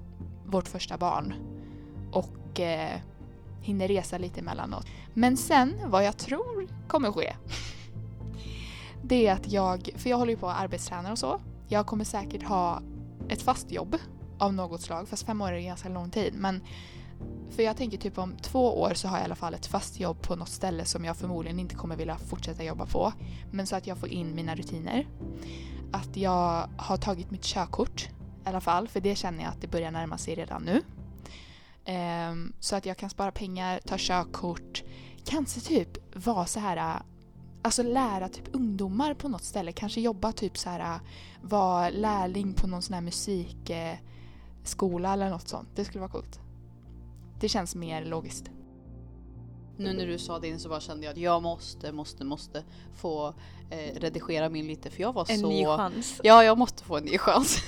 vårt första barn. Och eh, hinner resa lite emellanåt. Men sen, vad jag tror kommer ske. Det är att jag, för jag håller ju på att arbetsträna och så. Jag kommer säkert ha ett fast jobb av något slag. Fast fem år är ganska lång tid. Men för jag tänker typ om två år så har jag i alla fall ett fast jobb på något ställe som jag förmodligen inte kommer vilja fortsätta jobba på. Men så att jag får in mina rutiner. Att jag har tagit mitt körkort i alla fall. För det känner jag att det börjar närma sig redan nu. Ehm, så att jag kan spara pengar, ta körkort. Kanske typ vara så här Alltså lära typ ungdomar på något ställe. Kanske jobba typ så här vara lärling på någon sån här musikskola eller något sånt. Det skulle vara coolt. Det känns mer logiskt. Nu när du sa det så bara kände jag att jag måste, måste, måste få eh, redigera min lite för jag var En så... ny chans. Ja, jag måste få en ny chans.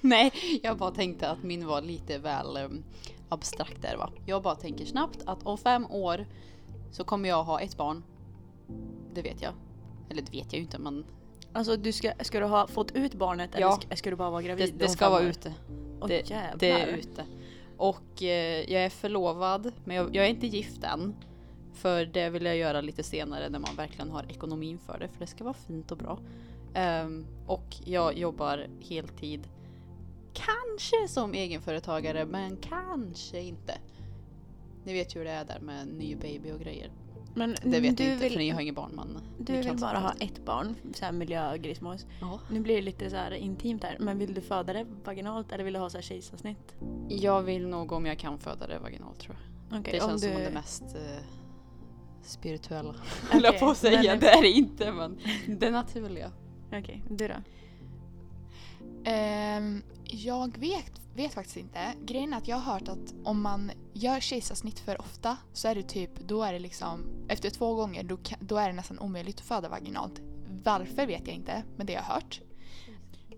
Nej, jag bara tänkte att min var lite väl um, abstrakt där va. Jag bara tänker snabbt att om fem år så kommer jag ha ett barn. Det vet jag. Eller det vet jag ju inte men Alltså du ska, ska du ha fått ut barnet eller Ja. ska, ska du bara vara gravid? det, det ska vara år? ute. Åh, det- jävlar. Det är ute. Och eh, jag är förlovad men jag, jag är inte gift än. För det vill jag göra lite senare när man verkligen har ekonomin för det. För det ska vara fint och bra. Ehm, och jag jobbar heltid. Kanske som egenföretagare men kanske inte. Ni vet ju hur det är där med ny baby och grejer. Men Det vet du ni inte vill, för ni har inget barn men Du vill bara ha ett barn, så här miljögrismås. Ja. Nu blir det lite så här intimt här, men vill du föda det vaginalt eller vill du ha så här kejsarsnitt? Jag vill nog om jag kan föda det vaginalt tror jag. Okej, Det känns som du- det mest eh, spirituella. Höll jag Okej, på att säga. men- Det är det inte men det naturliga. Okej, du då? Ehm, jag vet, vet faktiskt inte. Grejen är att jag har hört att om man gör kejsarsnitt för ofta så är det typ, då är det liksom, efter två gånger då, då är det nästan omöjligt att föda vaginalt. Varför vet jag inte, men det har jag hört.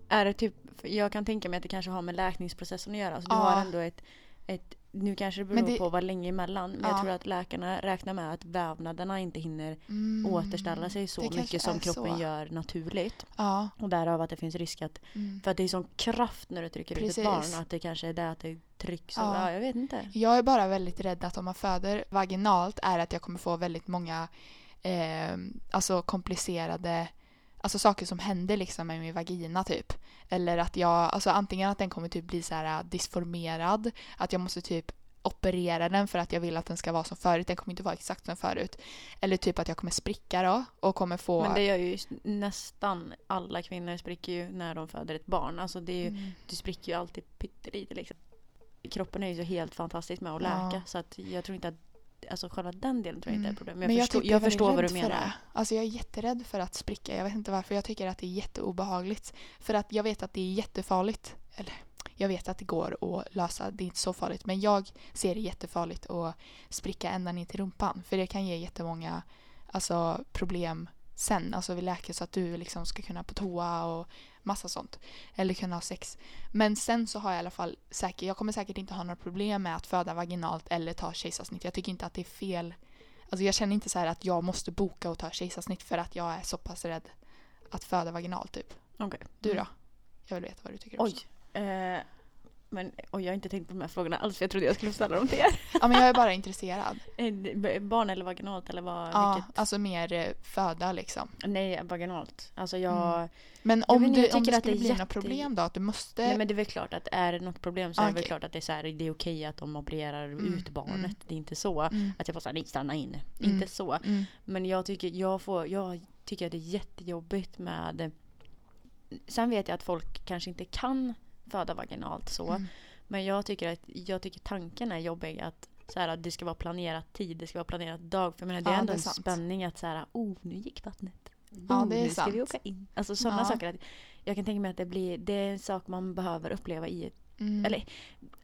Är det typ, jag kan tänka mig att det kanske har med läkningsprocessen att göra. Alltså, du Ja. har ändå ett, ett, nu kanske det beror det- på vad länge emellan. Men Ja. jag tror att läkarna räknar med att vävnaderna inte hinner Mm, återställa sig så det mycket som kroppen så. gör naturligt. Ja. Och därav att det finns risk att, Mm. för att det är sån kraft när du trycker ut Precis. ett barn, att det kanske är det att det trycks. Ja. ja, jag vet inte. Jag är bara väldigt rädd att om man föder vaginalt är att jag kommer få väldigt många eh, alltså komplicerade Alltså saker som händer liksom med min vagina typ. Eller att jag, alltså antingen att den kommer typ bli så här disformerad. Att jag måste typ operera den för att jag vill att den ska vara som förut. Den kommer inte vara exakt som förut. Eller typ att jag kommer spricka då och kommer få... Men det gör ju nästan alla kvinnor spricker ju när de föder ett barn. Alltså det är ju, Mm. du spricker ju alltid pyttelite liksom. Kroppen är ju så helt fantastisk med att läka Ja. så att jag tror inte att Alltså själva den delen tror jag inte är Mm. ett problem. Men jag, förstår, typ är jag förstår vad du menar. det. Alltså jag är jätterädd för att spricka. Jag vet inte varför. Jag tycker att det är jätteobehagligt. För att jag vet att det är jättefarligt. Eller jag vet att det går att lösa. Det är inte så farligt. Men jag ser det jättefarligt att spricka ända ner till rumpan. För det kan ge jättemånga alltså, problem sen. Alltså vid läker så att du liksom ska kunna på toa och massa sånt. Eller kunna ha sex. Men sen så har jag i alla fall säkert, jag kommer säkert inte ha några problem med att föda vaginalt eller ta kejsarsnitt. Jag tycker inte att det är fel Alltså jag känner inte så att jag måste boka och ta kejsarsnitt för att jag är så pass rädd att föda vaginalt typ. Okej. Du Mm. då? Jag vill veta vad du tycker Oj. också. Eh, men oj, jag har inte tänkt på de här frågorna alls för jag trodde jag skulle ställa dem till er. Ja men jag är bara intresserad. Eh, Barn eller vaginalt eller vad? Ja, Vilket? alltså mer eh, föda liksom. Nej, vaginalt. Alltså jag... Mm. Men om, inte, du, om det att det skulle bli något jätte- problem då att du måste... Nej men det är väl klart att är det något problem så är det väl Okej. klart att det är, så här, det är okej att de opererar Mm, ut barnet. mm. Det är inte så mm, att jag får säga nej stanna in. Mm. Inte så. mm, Men jag tycker, jag, får, jag tycker att det är jättejobbigt med... Sen vet jag att folk kanske inte kan föda vaginalt så. mm. Men jag tycker att jag tycker tanken är jobbig att så här, det ska vara planerat tid, det ska vara planerat dag. För jag menar, det är Ja, ändå det är en sant. spänning att så här, oh nu gick vattnet. Ja, oh, det är nu ska vi sant. åka in. Alltså sådana Ja. saker. Att jag kan tänka mig att det blir, det är en sak man behöver uppleva i ett Mm. eller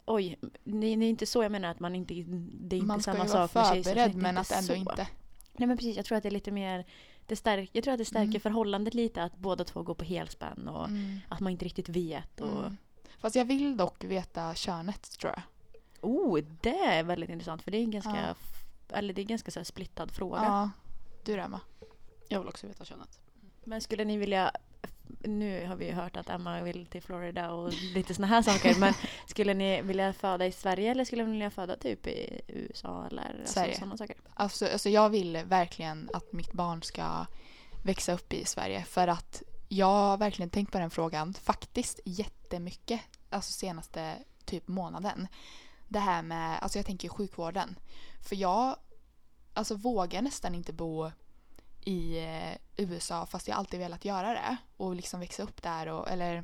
oj, det är inte så jag menar att man inte, det är inte Man ska samma ju vara sak med förberedd kejsarsnitt, men det är att ändå så. inte. Nej men precis, jag tror att det är lite mer, det stärk, jag tror att det stärker Mm. förhållandet lite att båda två går på helspänn och Mm. att man inte riktigt vet. Och, Mm. Fast jag vill dock veta könet tror jag. Oh, det är väldigt intressant för det är en ganska, Ja. eller det är en ganska så splittad fråga. Ja. Du då Emma? Jag vill också veta könet. Men skulle ni vilja, nu har vi ju hört att Emma vill till Florida och lite såna här saker, men skulle ni vilja föda i Sverige eller skulle ni vilja föda typ i USA eller alltså, Sverige. sådana saker? Alltså, alltså jag vill verkligen att mitt barn ska växa upp i Sverige för att jag har verkligen tänkt på den frågan faktiskt jättemycket alltså senaste typ månaden. Det här med, alltså jag tänker sjukvården. För jag alltså vågar nästan inte bo i eh, USA fast jag alltid velat göra det och liksom växa upp där och eller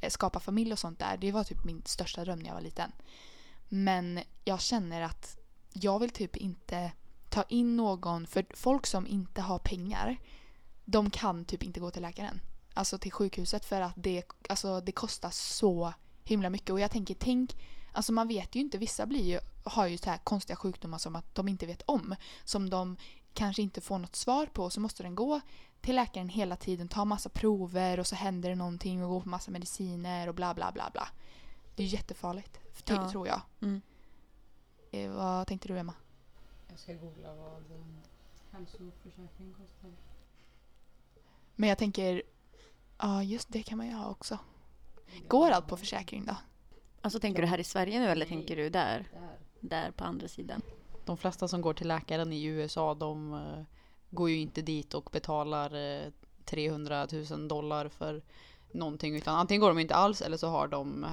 eh, skapa familj och sånt där. Det var typ min största dröm när jag var liten. Men jag känner att jag vill typ inte ta in någon, för folk som inte har pengar, de kan typ inte gå till läkaren. Alltså till sjukhuset för att det, alltså, det kostar så himla mycket. Och jag tänker, tänk, alltså man vet ju inte, vissa blir ju, har ju så här konstiga sjukdomar som att de inte vet om. Som de kanske inte får något svar på så måste den gå till läkaren hela tiden, ta massa prover och så händer det någonting och gå på massa mediciner och bla bla bla bla. Det är jättefarligt, Ja. tror jag. Mm. Eh, vad tänkte du Emma? Jag ska googla vad hälsoförsäkring kostar. Men jag tänker, ja just det kan man ju ha också. Går allt på försäkring då? Alltså tänker du här i Sverige nu eller tänker du där? Där på andra sidan? De flesta som går till läkaren i USA de eh, går ju inte dit och betalar eh, 300 000 dollar för någonting utan antingen går de inte alls eller så har de eh,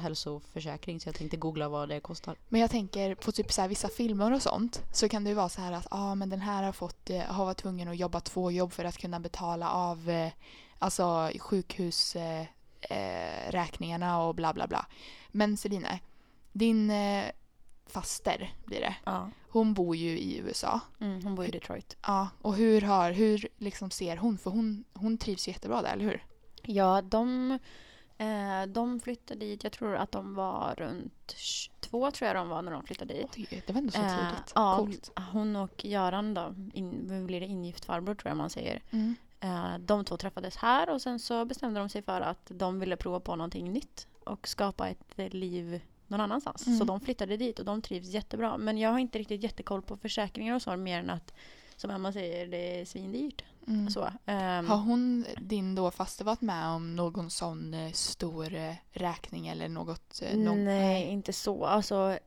hälsoförsäkring så jag tänkte googla vad det kostar. Men jag tänker på typ så här, vissa filmer och sånt så kan det ju vara så här att ah, men den här har fått eh, har varit tvungen att jobba två jobb för att kunna betala av eh, alltså sjukhusräkningarna eh, räkningarna och bla bla bla. Men Celine, din eh, faster blir det. Ja. Hon bor ju i USA. Mm, hon bor i Detroit. Ja, och hur har, hur liksom ser hon? För hon, hon trivs jättebra där, eller hur? Ja, de, eh, de flyttade dit, jag tror att de var runt 22 tror jag de var när de flyttade dit. Oj, det var ändå så Eh, tidigt. ja, Coolt. hon och Göran då, in, blir det ingift farbror tror jag man säger. Mm. Eh, de två träffades här och sen så bestämde de sig för att de ville prova på någonting nytt och skapa ett eh, liv någon annanstans. Mm. Så de flyttade dit och de trivs jättebra. Men jag har inte riktigt jättekoll på försäkringar och så mer än att som Emma säger, det är svindyrt. Mm. Så, ehm, Har hon, din då faste, varit med om någon sån eh, stor räkning eller något? eh, nå- Nej, inte så. Alltså,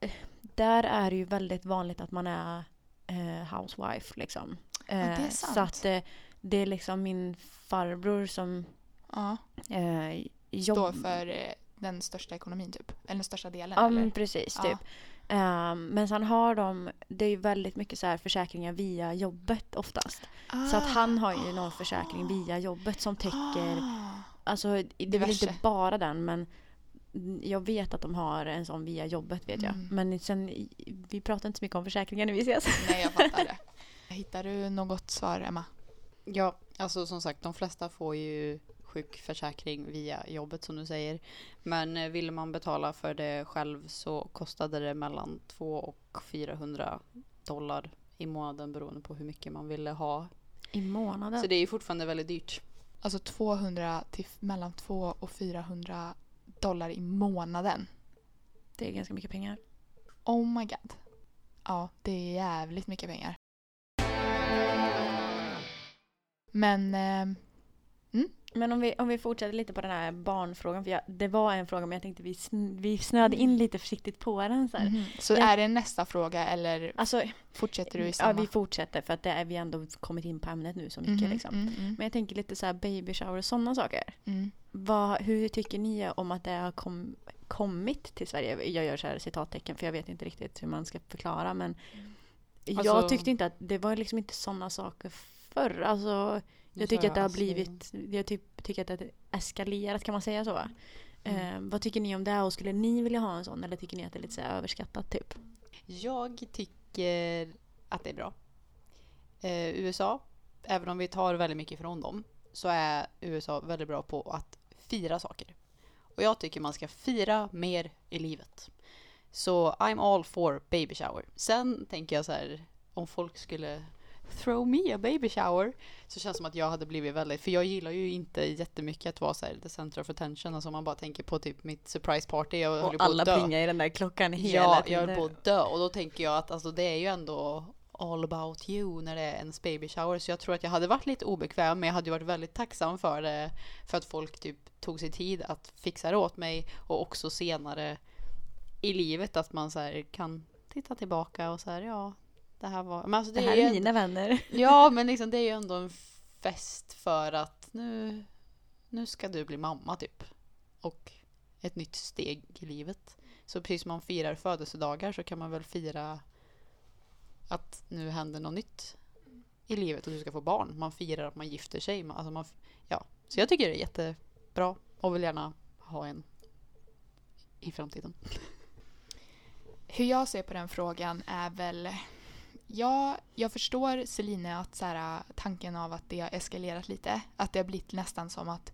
där är det ju väldigt vanligt att man är eh, housewife. Liksom. det är sant. Så att det är liksom min farbror som Ja, eh, står jobbar... för eh, den största ekonomin typ? Eller den största delen? Ja, eller? precis. Ja. Typ. Ehm, men sen har de, det är ju väldigt mycket så här försäkringar via jobbet oftast. Så att han har ju någon försäkring via jobbet som täcker, Ah. alltså det är väl inte bara den men jag vet att de har en sån via jobbet vet jag. Mm. Men sen, vi pratar inte så mycket om försäkringar när vi ses. Nej, jag fattar det. Hittar du något svar, Emma? Ja, alltså som sagt de flesta får ju sjukförsäkring via jobbet som du säger. Men eh, vill man betala för det själv så kostade det mellan 2 och 400 dollar i månaden beroende på hur mycket man ville ha. I månaden. Så det är ju fortfarande väldigt dyrt. Alltså 200 till mellan 2 och 400 dollar i månaden. det är ganska mycket pengar. Oh my god. Ja, det är jävligt mycket pengar. Men eh, Men om vi, om vi fortsätter lite på den här barnfrågan. För jag, det var en fråga men jag tänkte vi, sn, vi snöade in lite försiktigt på den. Så, här. mhm. så är det nästa fråga eller Alltså, fortsätter du i ja, samma? vi fortsätter för att det är vi ändå kommit in på ämnet nu så mycket. Mhm, Liksom. mm, mm, Men jag tänker lite så här baby shower och sådana saker. mm. Vad, hur tycker ni om att det har kom, kommit till Sverige? Jag gör så här citattecken för jag vet inte riktigt hur man ska förklara men jag Alltså- tyckte inte att det var liksom inte sådana saker förr. Alltså, jag tycker att det har blivit, jag typ, tycker att det har eskalerat, kan man säga så? Eh, vad tycker ni om det och skulle ni vilja ha en sån eller tycker ni att det är lite överskattat typ? Jag tycker att det är bra. Eh, USA, även om vi tar väldigt mycket från dem, så är USA väldigt bra på att fira saker. Och jag tycker man ska fira mer i livet. Så I'm all for baby shower. Sen tänker jag så här, om folk skulle throw me a baby shower. Så känns det som att jag hade blivit väldigt, för jag gillar ju inte jättemycket att vara så här the center of attention. Alltså man bara tänker på typ mitt surprise party. Jag Och alla plingar i den där klockan hela Ja, jag tiden. höll på att dö. Och då tänker jag att alltså, det är ju ändå all about you när det är ens baby shower. Så jag tror att jag hade varit lite obekväm men jag hade ju varit väldigt tacksam för det. För att folk typ tog sig tid att fixa det åt mig. Och också senare i livet att man så kan titta tillbaka och så här ja. Det här var... Men alltså, Det det, här är är mina vänner. Ja, men liksom det är ju ändå en fest för att nu, nu ska du bli mamma typ. Och ett nytt steg i livet. Så precis som man firar födelsedagar så kan man väl fira att nu händer något nytt i livet och du ska få barn. Man firar att man gifter sig. Alltså man, ja. Så jag tycker det är jättebra och vill gärna ha en i framtiden. Hur jag ser på den frågan är väl... Ja, jag förstår Celine att så här, tanken av att det har eskalerat lite. Att det har blivit nästan som att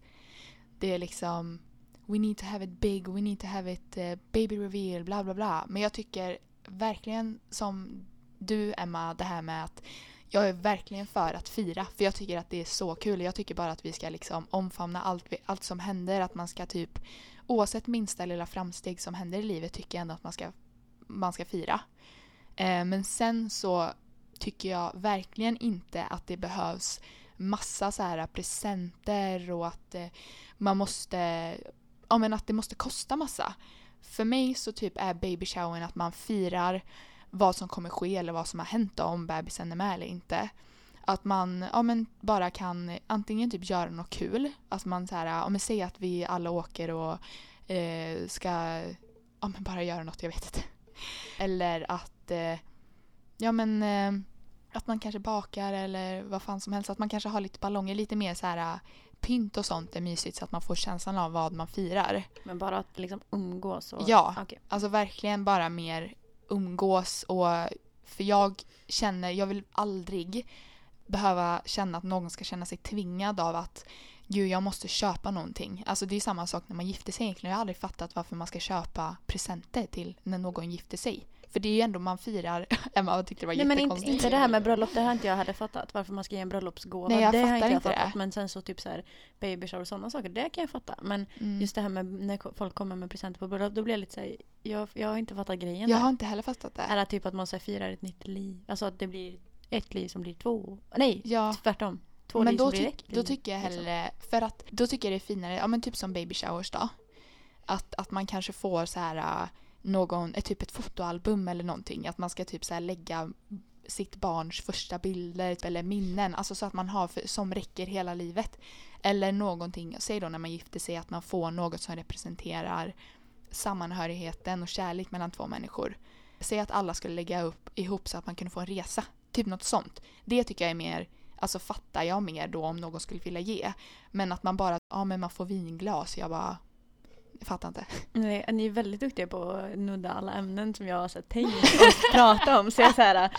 det är liksom We need to have it big, we need to have it uh, baby reveal, bla bla bla. Men jag tycker verkligen som du Emma, det här med att jag är verkligen för att fira. För jag tycker att det är så kul. Jag tycker bara att vi ska liksom omfamna allt, vi- allt som händer. Att man ska typ oavsett minsta lilla framsteg som händer i livet tycker jag ändå att man ska man ska fira. Eh, men sen så tycker jag verkligen inte att det behövs massa så här presenter och att eh, man måste, ja men att det måste kosta massa. För mig så typ är baby showern att man firar vad som kommer ske eller vad som har hänt då, om bebisen är med eller inte. Att man ja, men bara kan antingen typ göra något kul, att man så här, ja, men säg att vi alla åker och eh, ska ja, men bara göra något, jag vet inte. Eller att, eh, ja men, eh, att man kanske bakar eller vad fan som helst. Att man kanske har lite ballonger, lite mer så här eh, pynt och sånt är mysigt så att man får känslan av vad man firar. Men bara att liksom umgås och... Ja. Okej. Alltså verkligen bara mer umgås och för jag känner, jag vill aldrig behöva känna att någon ska känna sig tvingad av att gud jag måste köpa någonting. Alltså det är samma sak när man gifter sig egentligen. Jag har aldrig fattat varför man ska köpa presenter till när någon gifter sig. För det är ju ändå man firar, Emma tyckte det var Nej men inte, inte det här med bröllop, det har inte jag heller fattat. Varför man ska ge en bröllopsgåva. Nej, jag det har fattar inte jag inte det. fattat. Men sen så typ så här baby shower och sådana saker, det kan jag fatta. Men Mm. just det här med när folk kommer med presenter på bröllop, då blir jag lite såhär, jag, jag har inte fattat grejen Jag där. har inte heller fattat det. Det typ att man så här, firar ett nytt liv? Alltså att det blir ett liv som blir två? Nej, Ja. tvärtom. Två men liv då, som blir ett då liv, tycker jag liksom. hellre, för att då tycker jag det är finare, ja men typ som baby showers då. Att, att man kanske får så här äh, någon, ett, typ ett fotoalbum eller någonting. Att man ska typ så här lägga sitt barns första bilder typ, eller minnen. Alltså så att man har för, som räcker hela livet. Eller någonting, säg då när man gifter sig att man får något som representerar sammanhörigheten och kärlek mellan två människor. Säg att alla skulle lägga upp ihop så att man kunde få en resa. Typ något sånt. Det tycker jag är mer, alltså fattar jag mer då om någon skulle vilja ge. Men att man bara, ja men man får vinglas. Jag bara, jag fattar inte. Nej, ni är väldigt duktiga på att nudda alla ämnen som jag har så tänkt och prata om. Så jag, så här,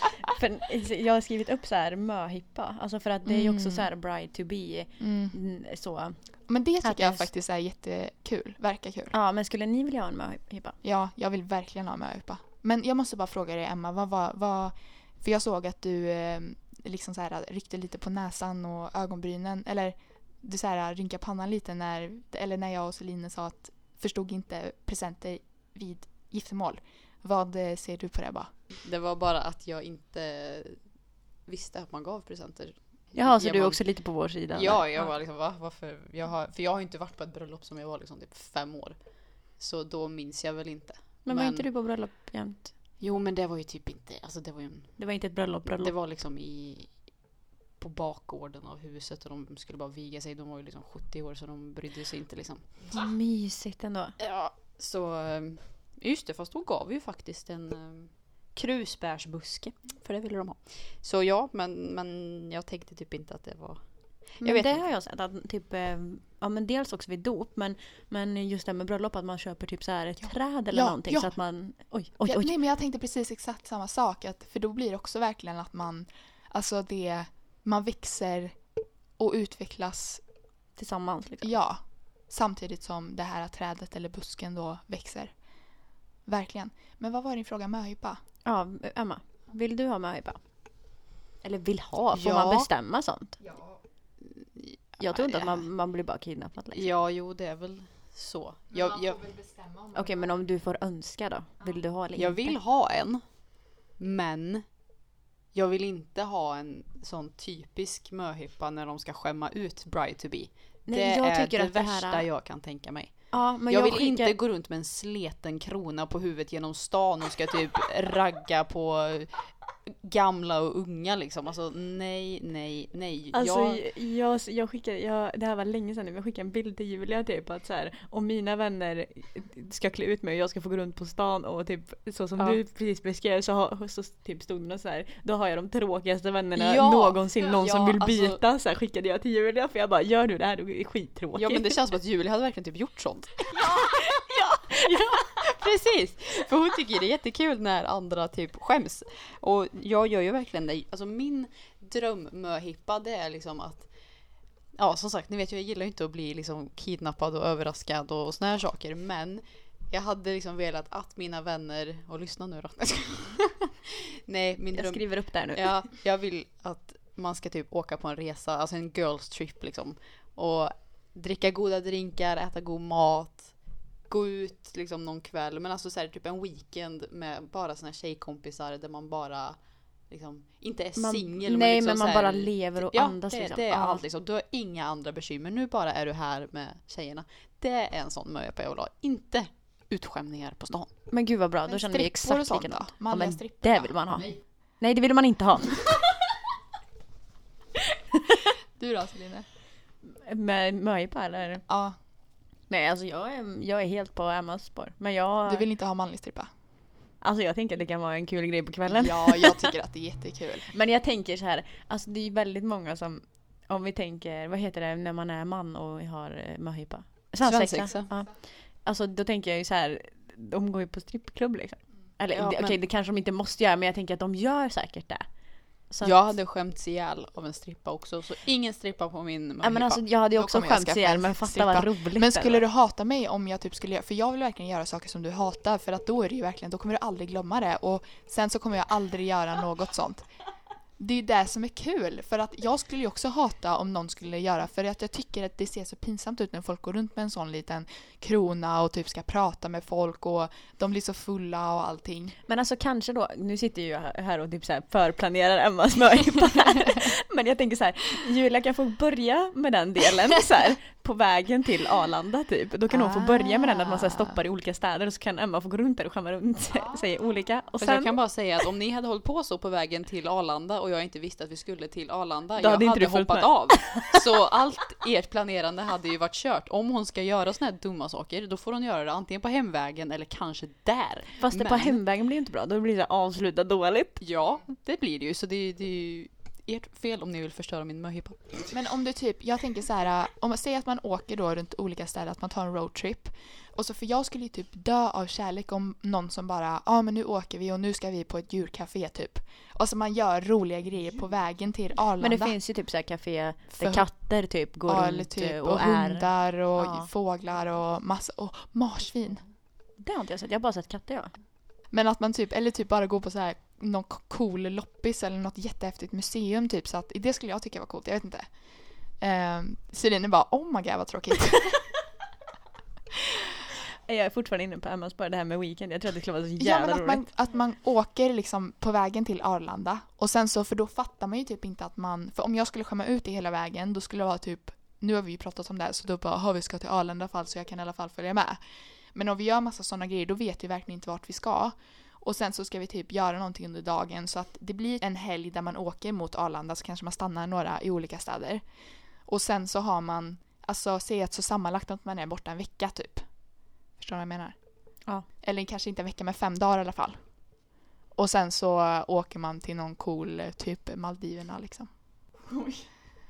jag har skrivit upp så här möhippa. Alltså för att det är ju också Mm. så här bride to be. mm, Så. Men det tycker jag faktiskt är jättekul. Verkar kul. Ja, men skulle ni vilja ha en möhippa? Ja, jag vill verkligen ha möhippa. Men jag måste bara fråga dig Emma, vad var, vad, för jag såg att du eh, liksom så här ryckte lite på näsan och ögonbrynen, eller du så här rynkade pannan lite när, eller när jag och Celine sa att förstod inte presenter vid giftermål. Vad eh, ser du på det bara? Det var bara att jag inte visste att man gav presenter. Jaha, så Ger du är man- också lite på vår sida? Ja, jag var liksom va? Varför? Jag har, för jag har ju inte varit på ett bröllop som jag var liksom typ fem år. Så då minns jag väl inte. Men var men- inte du på bröllop jämt? Jo men det var ju typ inte, alltså det var ju en, Det var inte ett bröllop, bröllop. Det var liksom i på bakgården av huset och de skulle bara viga sig. De var ju liksom 70 år så de brydde sig inte liksom. Mysigt ändå. Ja, så eh, just det, fast då gav ju faktiskt en eh, krusbärsbuske. För det ville de ha. Så ja, men, men jag tänkte typ inte att det var... Men vet det inte. har jag sett att typ, eh, ja men dels också vid dop men, men just det med bröllop att man köper typ så här ett Ja. träd eller Ja, någonting ja. så att man, oj, oj, oj. nej men jag tänkte precis exakt samma sak. Att, för då blir det också verkligen att man, alltså det, man växer och utvecklas, Tillsammans liksom. ja. Samtidigt som det här trädet eller busken då växer. Verkligen. Men vad var din fråga, möhippa? Ja, Emma. Vill du ha möhippa? Eller vill ha? Får Ja. man bestämma sånt? Ja. Jag tror inte Ja. att man, man blir bara kidnappad liksom. Ja, jo det är väl så. Jag, jag, väl bestämma om Okej, men om du får önska då? Vill du ha eller jag inte? vill ha en. Men jag vill inte ha en sån typisk möhippa när de ska skämma ut bride to be. Nej, det jag är tycker det att det värsta här- jag kan tänka mig. Ja, men jag, jag, vill skickar... inte gå runt med en sleten krona på huvudet genom stan och ska typ ragga på gamla och unga liksom. Alltså nej, nej, nej. Alltså jag, jag, jag, skickar, jag, det här var länge sedan men jag skickade en bild till Julia typ att så här, om mina vänner ska klä ut mig och jag ska få gå runt på stan och typ så som Ja. du precis beskrev så, har, så typ stod det så här, då har jag de tråkigaste vännerna Ja. någonsin, någon Ja, som vill alltså- byta så här, skickade jag till Julia för jag bara gör du det här, du är skittråkig. ja men det känns som att Julia hade verkligen typ gjort sånt. ja, precis. För hon tycker det är jättekul när andra typ skäms. Och jag gör ju verkligen det. Alltså min drömmöhippa det är liksom att Ja som sagt, ni vet jag gillar ju inte att bli liksom kidnappad och överraskad och såna här saker men jag hade liksom velat att mina vänner, och lyssna nu då. Nej, min jag dröm... skriver upp där nu. Ja, jag vill att man ska typ åka på en resa, alltså en girls trip liksom. Och dricka goda drinkar, äta god mat, gå ut liksom någon kväll. Men alltså så här, typ en weekend med bara såna här tjejkompisar där man bara liksom inte är singel. nej liksom men man här- bara lever och Ja, andas det, liksom. det är Ja. allt liksom. Du har inga andra bekymmer. Nu bara är du här med tjejerna. Det är en sån möhippa jag vill ha. Inte utskämningar på stan. Men gud vad bra, Men då känner vi exakt likadant. Ja, men strippor det vill man ha. Nej. Nej det vill man inte ha. Du då Celine? Med möhippa eller? Ja, Nej alltså jag är, jag är helt på Emmas spår. Men jag, du vill inte ha manlig strippa? alltså jag tänker att det kan vara en kul grej på kvällen. Ja, jag tycker att det är jättekul. Men jag tänker så här, alltså det är väldigt många som, om vi tänker, vad heter det när man är man och har eh, möhippa? Svensexa. Ja. Alltså då tänker jag ju så här, de går ju på strippklubb liksom. Eller Ja, okej men- det kanske de inte måste göra men jag tänker att de gör säkert det. Så Jag att, hade skämts ihjäl av en strippa också. Så ingen strippa på min möhippa. ja, men alltså, jag hade ju också skämts ihjäl en men fatta strippa. vad roligt Men skulle du hata mig om jag typ skulle göra, för jag vill verkligen göra saker som du hatar för att då är det ju verkligen, då kommer du aldrig glömma det och sen så kommer jag aldrig göra något sånt. Det är det som är kul för att jag skulle ju också hata om någon skulle göra för att jag tycker att det ser så pinsamt ut när folk går runt med en sån liten krona och typ ska prata med folk och de blir så fulla och allting. Men alltså kanske då, nu sitter ju jag här och typ så här förplanerar Emmas möhippa. Men jag tänker så här, Julia kan få börja med den delen så här, på vägen till Arlanda typ. Då kan hon få börja med den att man så här, stoppar i olika städer och så kan Emma få gå runt där och skämma runt sig olika. Och Fast jag sen, kan bara säga att om ni hade hållit på så på vägen till Arlanda och jag inte visste att vi skulle till Arlanda, jag hade inte hoppat med. av. Så allt ert planerande hade ju varit kört. Om hon ska göra såna här dumma saker, då får hon göra det antingen på hemvägen eller kanske där. fast det på Men- hemvägen blir inte bra, då blir det avsluta dåligt. Ja, det blir det ju. Så det, det är ju ert fel om ni vill förstöra min möhippa. Men om du typ, jag tänker så här, om man säger att man åker då runt olika ställen, att man tar en roadtrip. Och så för jag skulle ju typ dö av kärlek om någon som bara, ja ah, men nu åker vi och nu ska vi på ett djurcafé typ. Och så man gör roliga grejer på vägen till Arlanda. Men det finns ju typ så här café där För- katter typ går ja, runt typ, och, och, är. hundar och Ja. fåglar och massa, och marsvin. Det har inte jag sett, jag har bara sett katter ja. Men att man typ, eller typ bara gå på så här någon cool loppis eller något jättehäftigt museum typ så att det skulle jag tycka var coolt, jag vet inte. Celine bara oh my god vad tråkigt. Jag är fortfarande inne på Emmas spår, det här med weekend. Jag tror att det skulle vara så ja jävla men att roligt. man, att man åker liksom på vägen till Arlanda och sen så, för då fattar man ju typ inte att man, för om jag skulle skämma ut det hela vägen då skulle det vara typ, nu har vi ju pratat om det här så då bara, har vi ska till Arlanda fall så jag kan i alla fall följa med. Men om vi gör massa sådana grejer då vet vi verkligen inte vart vi ska. Och sen så ska vi typ göra någonting under dagen så att det blir en helg där man åker mot Arlanda så kanske man stannar några i olika städer. Och sen så har man, alltså säg att så sammanlagt att man är borta en vecka typ. Förstår du vad jag menar? Ja. Eller kanske inte en vecka men fem dagar i alla fall. Och sen så åker man till någon cool typ Maldiverna liksom.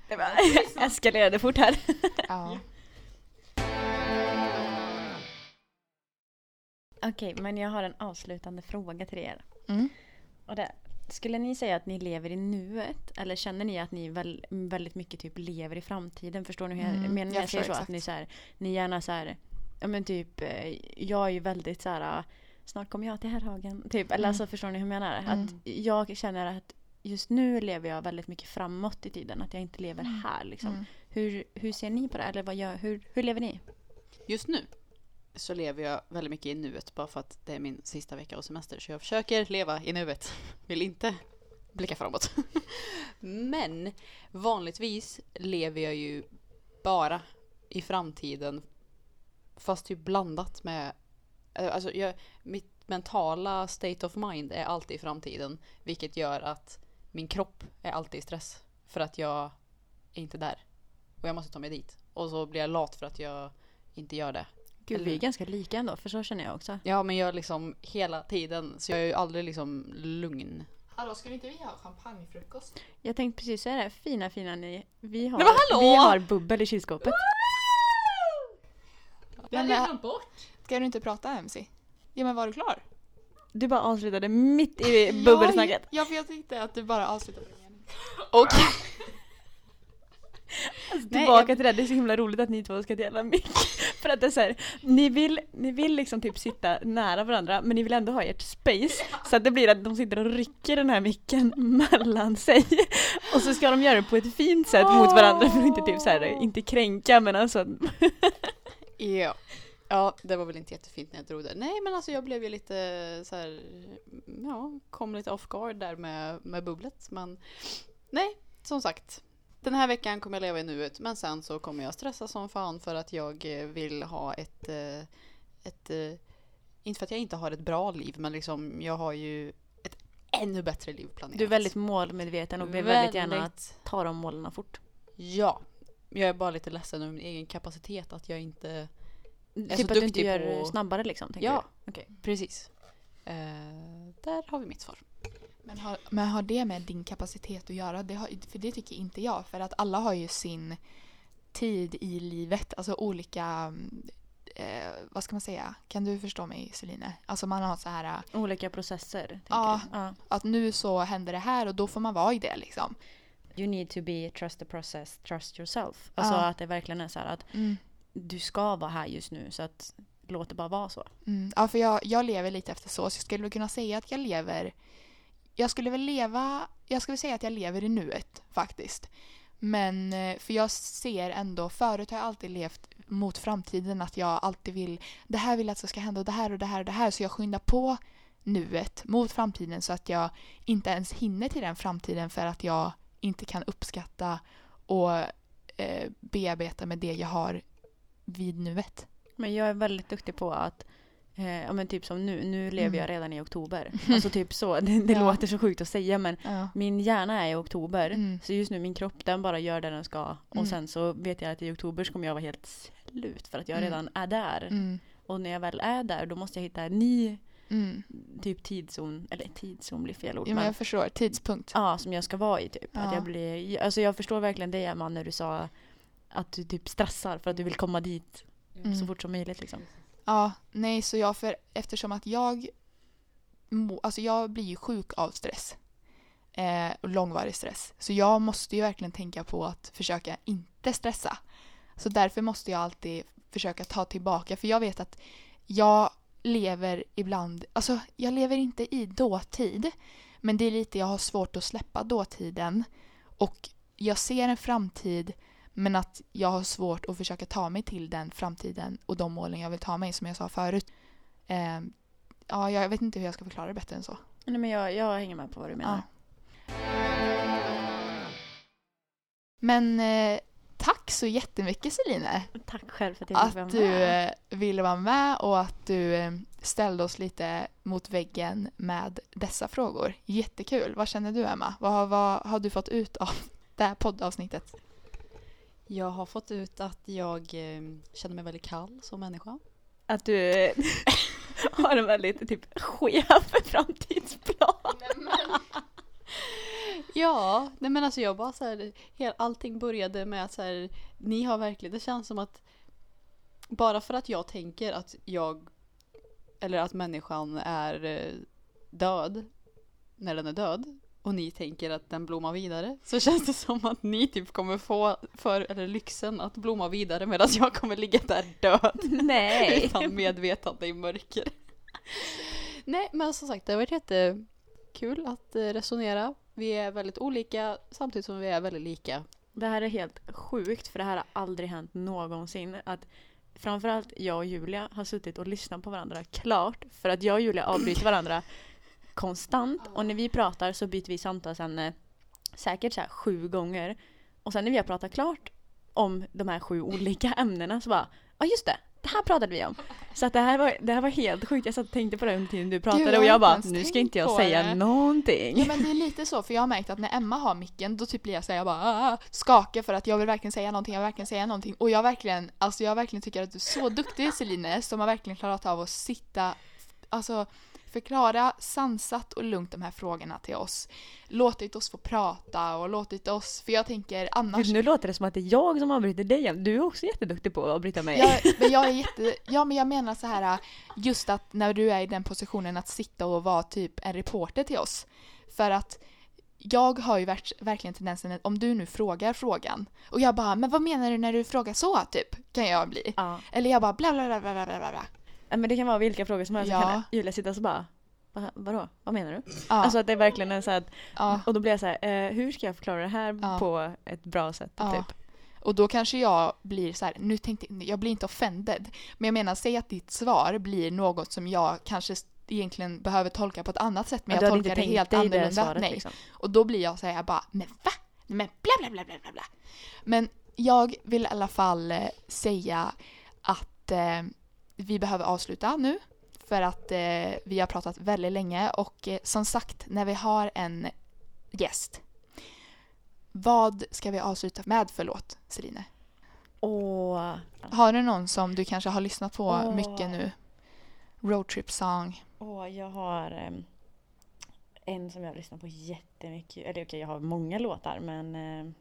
Det var, eskalerade fort här. Ja. Okej, men jag har en avslutande fråga till er. Mm. Och det, skulle ni säga att ni lever i nuet? Eller känner ni att ni väl, väldigt mycket typ lever i framtiden? Förstår ni hur jag Mm, menar? jag Jag säger så att ni, så här, ni gärna så här, ja men typ, eh, jag är ju väldigt så här, snart kommer jag till Herrhagen. Typ, eller Mm. alltså förstår ni hur jag menar? Mm. Att jag känner att just nu lever jag väldigt mycket framåt i tiden. Att jag inte lever Mm. här liksom. Mm. Hur, hur ser ni på det? Eller vad gör, hur, hur lever ni? Just nu så lever jag väldigt mycket i nuet bara för att det är min sista vecka och semester. Så jag försöker leva i nuet. Vill inte blicka framåt. Men vanligtvis lever jag ju bara i framtiden. Fast typ blandat med... Eh, alltså jag, mitt mentala state of mind är alltid i framtiden. Vilket gör att min kropp är alltid i stress. För att jag är inte där. Och jag måste ta mig dit. Och så blir jag lat för att jag inte gör det. Gud, vi är ganska lika ändå, för så känner jag också. Ja, men jag liksom hela tiden. Så jag är ju aldrig liksom lugn. Hallå, skulle inte vi ha champagnefrukost? Jag tänkte precis säga det, fina fina ni. Vi har, Nej, men hallå! vi har bubbel i kylskåpet. Men, men, ska du inte prata MC? Ja men var du klar? Du bara avslutade mitt i bubbelsnacket. Ja, för jag tyckte att du bara avslutade med mening. Alltså, Nej, tillbaka till det, det är så himla roligt att ni två ska dela mick. För att det är så här, ni vill, ni vill liksom typ sitta nära varandra men ni vill ändå ha ert space. Så att det blir att de sitter och rycker den här micken mellan sig. Och så ska de göra det på ett fint sätt mot varandra för att inte typ så här, inte kränka men alltså. ja. Ja, det var väl inte jättefint när jag drog det. Nej, men alltså jag blev ju lite så här, ja, kom lite off guard där med, med bubblet. Men nej, som sagt. Den här veckan kommer jag leva i nuet, men sen så kommer jag stressa som fan för att jag eh, vill ha ett, eh, ett eh, inte för att jag inte har ett bra liv, men liksom jag har ju ett ännu bättre liv planerat. Du är väldigt målmedveten och vill väldigt gärna ta de målen fort. Ja, jag är bara lite ledsen över min egen kapacitet att jag inte är Typ så att du inte gör på- snabbare liksom? Ja. Okej. Precis. Eh, där har vi mitt svar. Men har, men har det med din kapacitet att göra? Det har, för det tycker inte jag. För att alla har ju sin tid i livet. Alltså olika... mm, Eh, vad ska man säga? Kan du förstå mig Celine? Alltså man har så här eh, Olika processer. Ja. ja. att nu så händer det här och då får man vara i det liksom. You need to be trust the process, trust yourself. Alltså Ja. att det verkligen är så här att du ska vara här just nu så att låt det bara vara så. Mm. Ja, för jag, jag lever lite efter så. Så jag skulle kunna säga att jag lever... Jag skulle väl leva... Jag skulle säga att jag lever i nuet faktiskt. Men eh, för jag ser ändå, förut har jag alltid levt mot framtiden att jag alltid vill, det här vill jag att det ska hända och det här och det här och det här. Så jag skyndar på nuet mot framtiden så att jag inte ens hinner till den framtiden för att jag inte kan uppskatta och eh, bearbeta med det jag har vid nuet. Men jag är väldigt duktig på att eh, ja men typ som nu, nu lever Mm. jag redan i oktober. Alltså typ så, det, det Ja. låter så sjukt att säga men Ja. min hjärna är i oktober. Mm. Så just nu min kropp den bara gör det den ska. Och Mm. sen så vet jag att i oktober så kommer jag vara helt slut för att jag Mm. redan är där. Mm. Och när jag väl är där då måste jag hitta en ny typ tidszon, eller tidszon blir fel ord. Ja, men jag förstår. Tidspunkt. ja, som jag ska vara i typ. Att Ja. jag blir, alltså jag förstår verkligen det Emma när du sa att du typ stressar för att du vill komma dit så fort som möjligt liksom. Ja, nej, så jag för eftersom att jag må, alltså jag blir ju sjuk av stress. Eh, och långvarig stress. Så jag måste ju verkligen tänka på att försöka inte stressa. Så därför måste jag alltid försöka ta tillbaka. För jag vet att jag lever ibland, alltså jag lever inte i dåtid. Men det är lite, jag har svårt att släppa dåtiden. Och jag ser en framtid men att jag har svårt att försöka ta mig till den framtiden och de målen jag vill ta mig som jag sa förut. Eh, ja, jag vet inte hur jag ska förklara det bättre än så. Nej men jag, jag hänger med på vad du menar. Men eh, tack så jättemycket Celine. Tack själv för att jag fick vara Att du med. eh, ville vara med och att du eh, ställde oss lite mot väggen med dessa frågor. Jättekul. Vad känner du Emma? Vad, vad har du fått ut av det här poddavsnittet? Jag har fått ut att jag eh, känner mig väldigt kall som människa. Att du eh, har en väldigt typ skev framtidsplan. Ja, nej men alltså jag bara så här, allting började med att så här, ni har verkligen, det känns som att bara för att jag tänker att jag, eller att människan är eh, död när den är död och ni tänker att den blommar vidare så känns det som att ni typ kommer få för, eller lyxen att blomma vidare medan jag kommer ligga där död. Nej. Utan medvetande i mörker. Nej, men som sagt, det har varit jättekul att eh, resonera. Vi är väldigt olika samtidigt som vi är väldigt lika. Det här är helt sjukt för det här har aldrig hänt någonsin. Att framförallt jag och Julia har suttit och lyssnat på varandra klart. För att jag och Julia avbryter varandra konstant. Och när vi pratar så byter vi samtalsämne säkert så sju gånger. Och sen när vi har pratat klart om de här sju olika ämnena så bara, ja just det, det här pratade vi om. Så att det här var, det här var helt sjukt. Jag satt och tänkte på det under tiden du pratade jag och jag bara, nu ska inte jag säga det." någonting. Ja men det är lite så för jag har märkt att när Emma har micken då typ blir jag såhär jag bara "Ah", skakar för att jag vill verkligen säga någonting, jag vill verkligen säga någonting och jag verkligen, alltså jag verkligen tycker att du är så duktig Celine som har verkligen klarat av att sitta, alltså förklara sansat och lugnt de här frågorna till oss. Låtit oss få prata och låtit oss, för jag tänker annars Gud, nu låter det som att det är jag som avbryter dig. Du är också jätteduktig på att avbryta mig. jag, men jag är jätte, ja men jag menar så här just att när du är i den positionen att sitta och vara typ en reporter till oss. För att jag har ju verk, verkligen tendensen att om du nu frågar frågan och jag bara men vad menar du när du frågar så typ kan jag bli. Ja. Eller jag bara bla bla bla bla bla bla Men det kan vara vilka frågor som helst. Ja. Kan Julia sitta så bara, Va, vadå? Vad menar du? Ja, Alltså att det är verkligen en så att- ja. och då blir jag så här, eh, hur ska jag förklara det här Ja. på ett bra sätt? Typ. Och då kanske jag blir så här, nu tänkte jag blir inte offended. Men jag menar, säg att ditt svar blir något som jag kanske egentligen behöver tolka på ett annat sätt men jag tolkar det helt annorlunda. svaret, Nej. Liksom. Och då blir jag så här, jag bara, men va? Men bla bla bla bla bla bla. Men jag vill i alla fall eh, säga att eh, vi behöver avsluta nu. För att eh, vi har pratat väldigt länge och eh, som sagt, när vi har en gäst. Vad ska vi avsluta med för låt, Celine? Och Har du någon som du kanske har lyssnat på Åh. mycket nu? Roadtrip song. Åh, jag har em, en som jag lyssnar på jättemycket. Eller okej, jag har många låtar men em,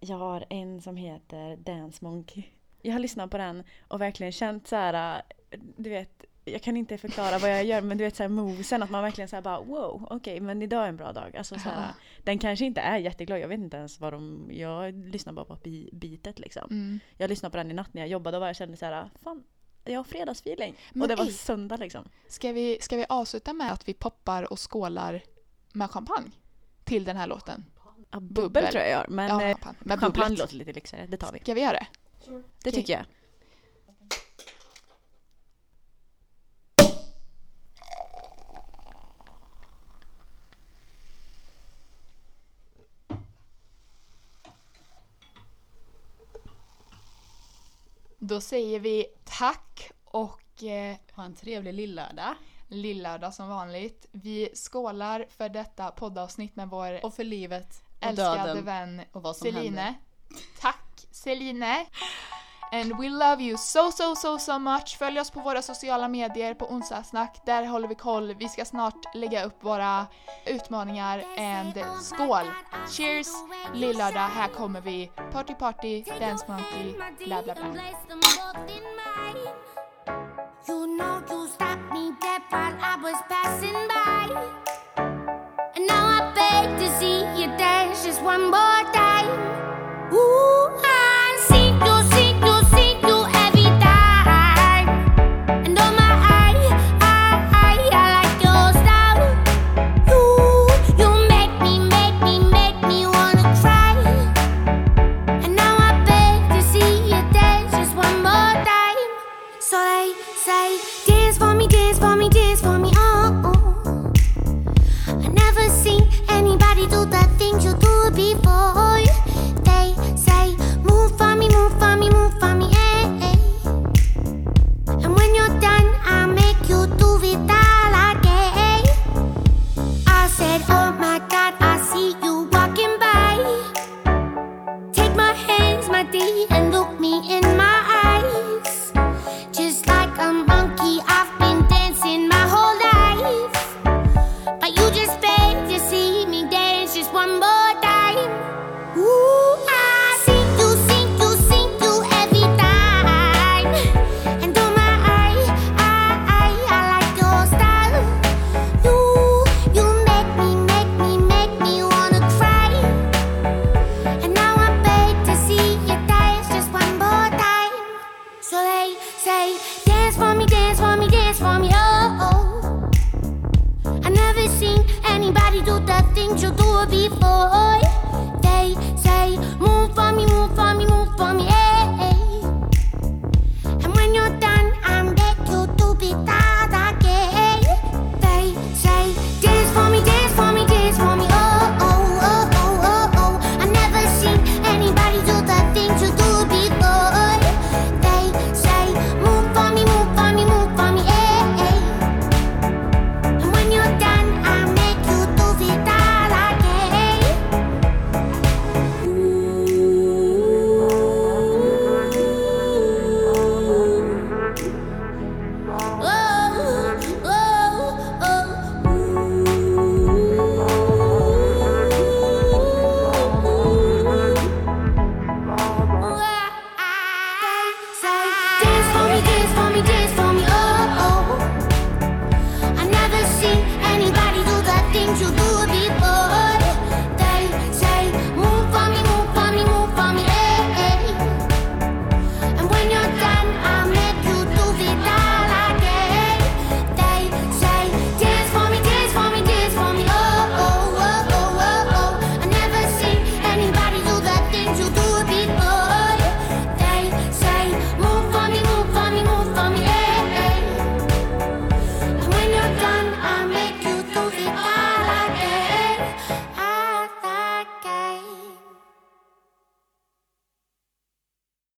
jag har en som heter Dance Monkey. Jag har lyssnat på den och verkligen känt så här, äh, du vet, jag kan inte förklara vad jag gör men du vet så här movesen att man verkligen så här bara wow, okej men idag är en bra dag. Alltså så här, Ja. den kanske inte är jätteglad, jag vet inte ens vad de, jag lyssnar bara på bi- beatet liksom. Mm. Jag lyssnade på den i natt när jag jobbade och bara kände så här, fan jag har fredagsfeeling. Men och det var söndag liksom. Ska, vi, ska vi avsluta med att vi poppar och skålar med champagne? Till den här låten. Ja, bubbel, Bubbel. tror jag gör, men ja, eh, champagne. Med champagne låter lite lyxigare, det tar vi. Ska vi göra det? Det Okej. tycker jag. Då säger vi tack och eh, Ha en trevlig lillördag. lillördag som vanligt. Vi skålar för detta poddavsnitt med vår Och för livet och älskade döden. vän och vad som Celine. händer. Tack Celine! And we love you so so so so much. Följ oss på våra sociala medier på onsdagssnack. Där håller vi koll. Vi ska snart lägga upp våra utmaningar. And skål! Cheers! Lillördag, här kommer vi. Party party, dance monkey, bla bla bla. You know you stopped me dead while I was passing by. And now I beg to see you dance just one more time. Ooh,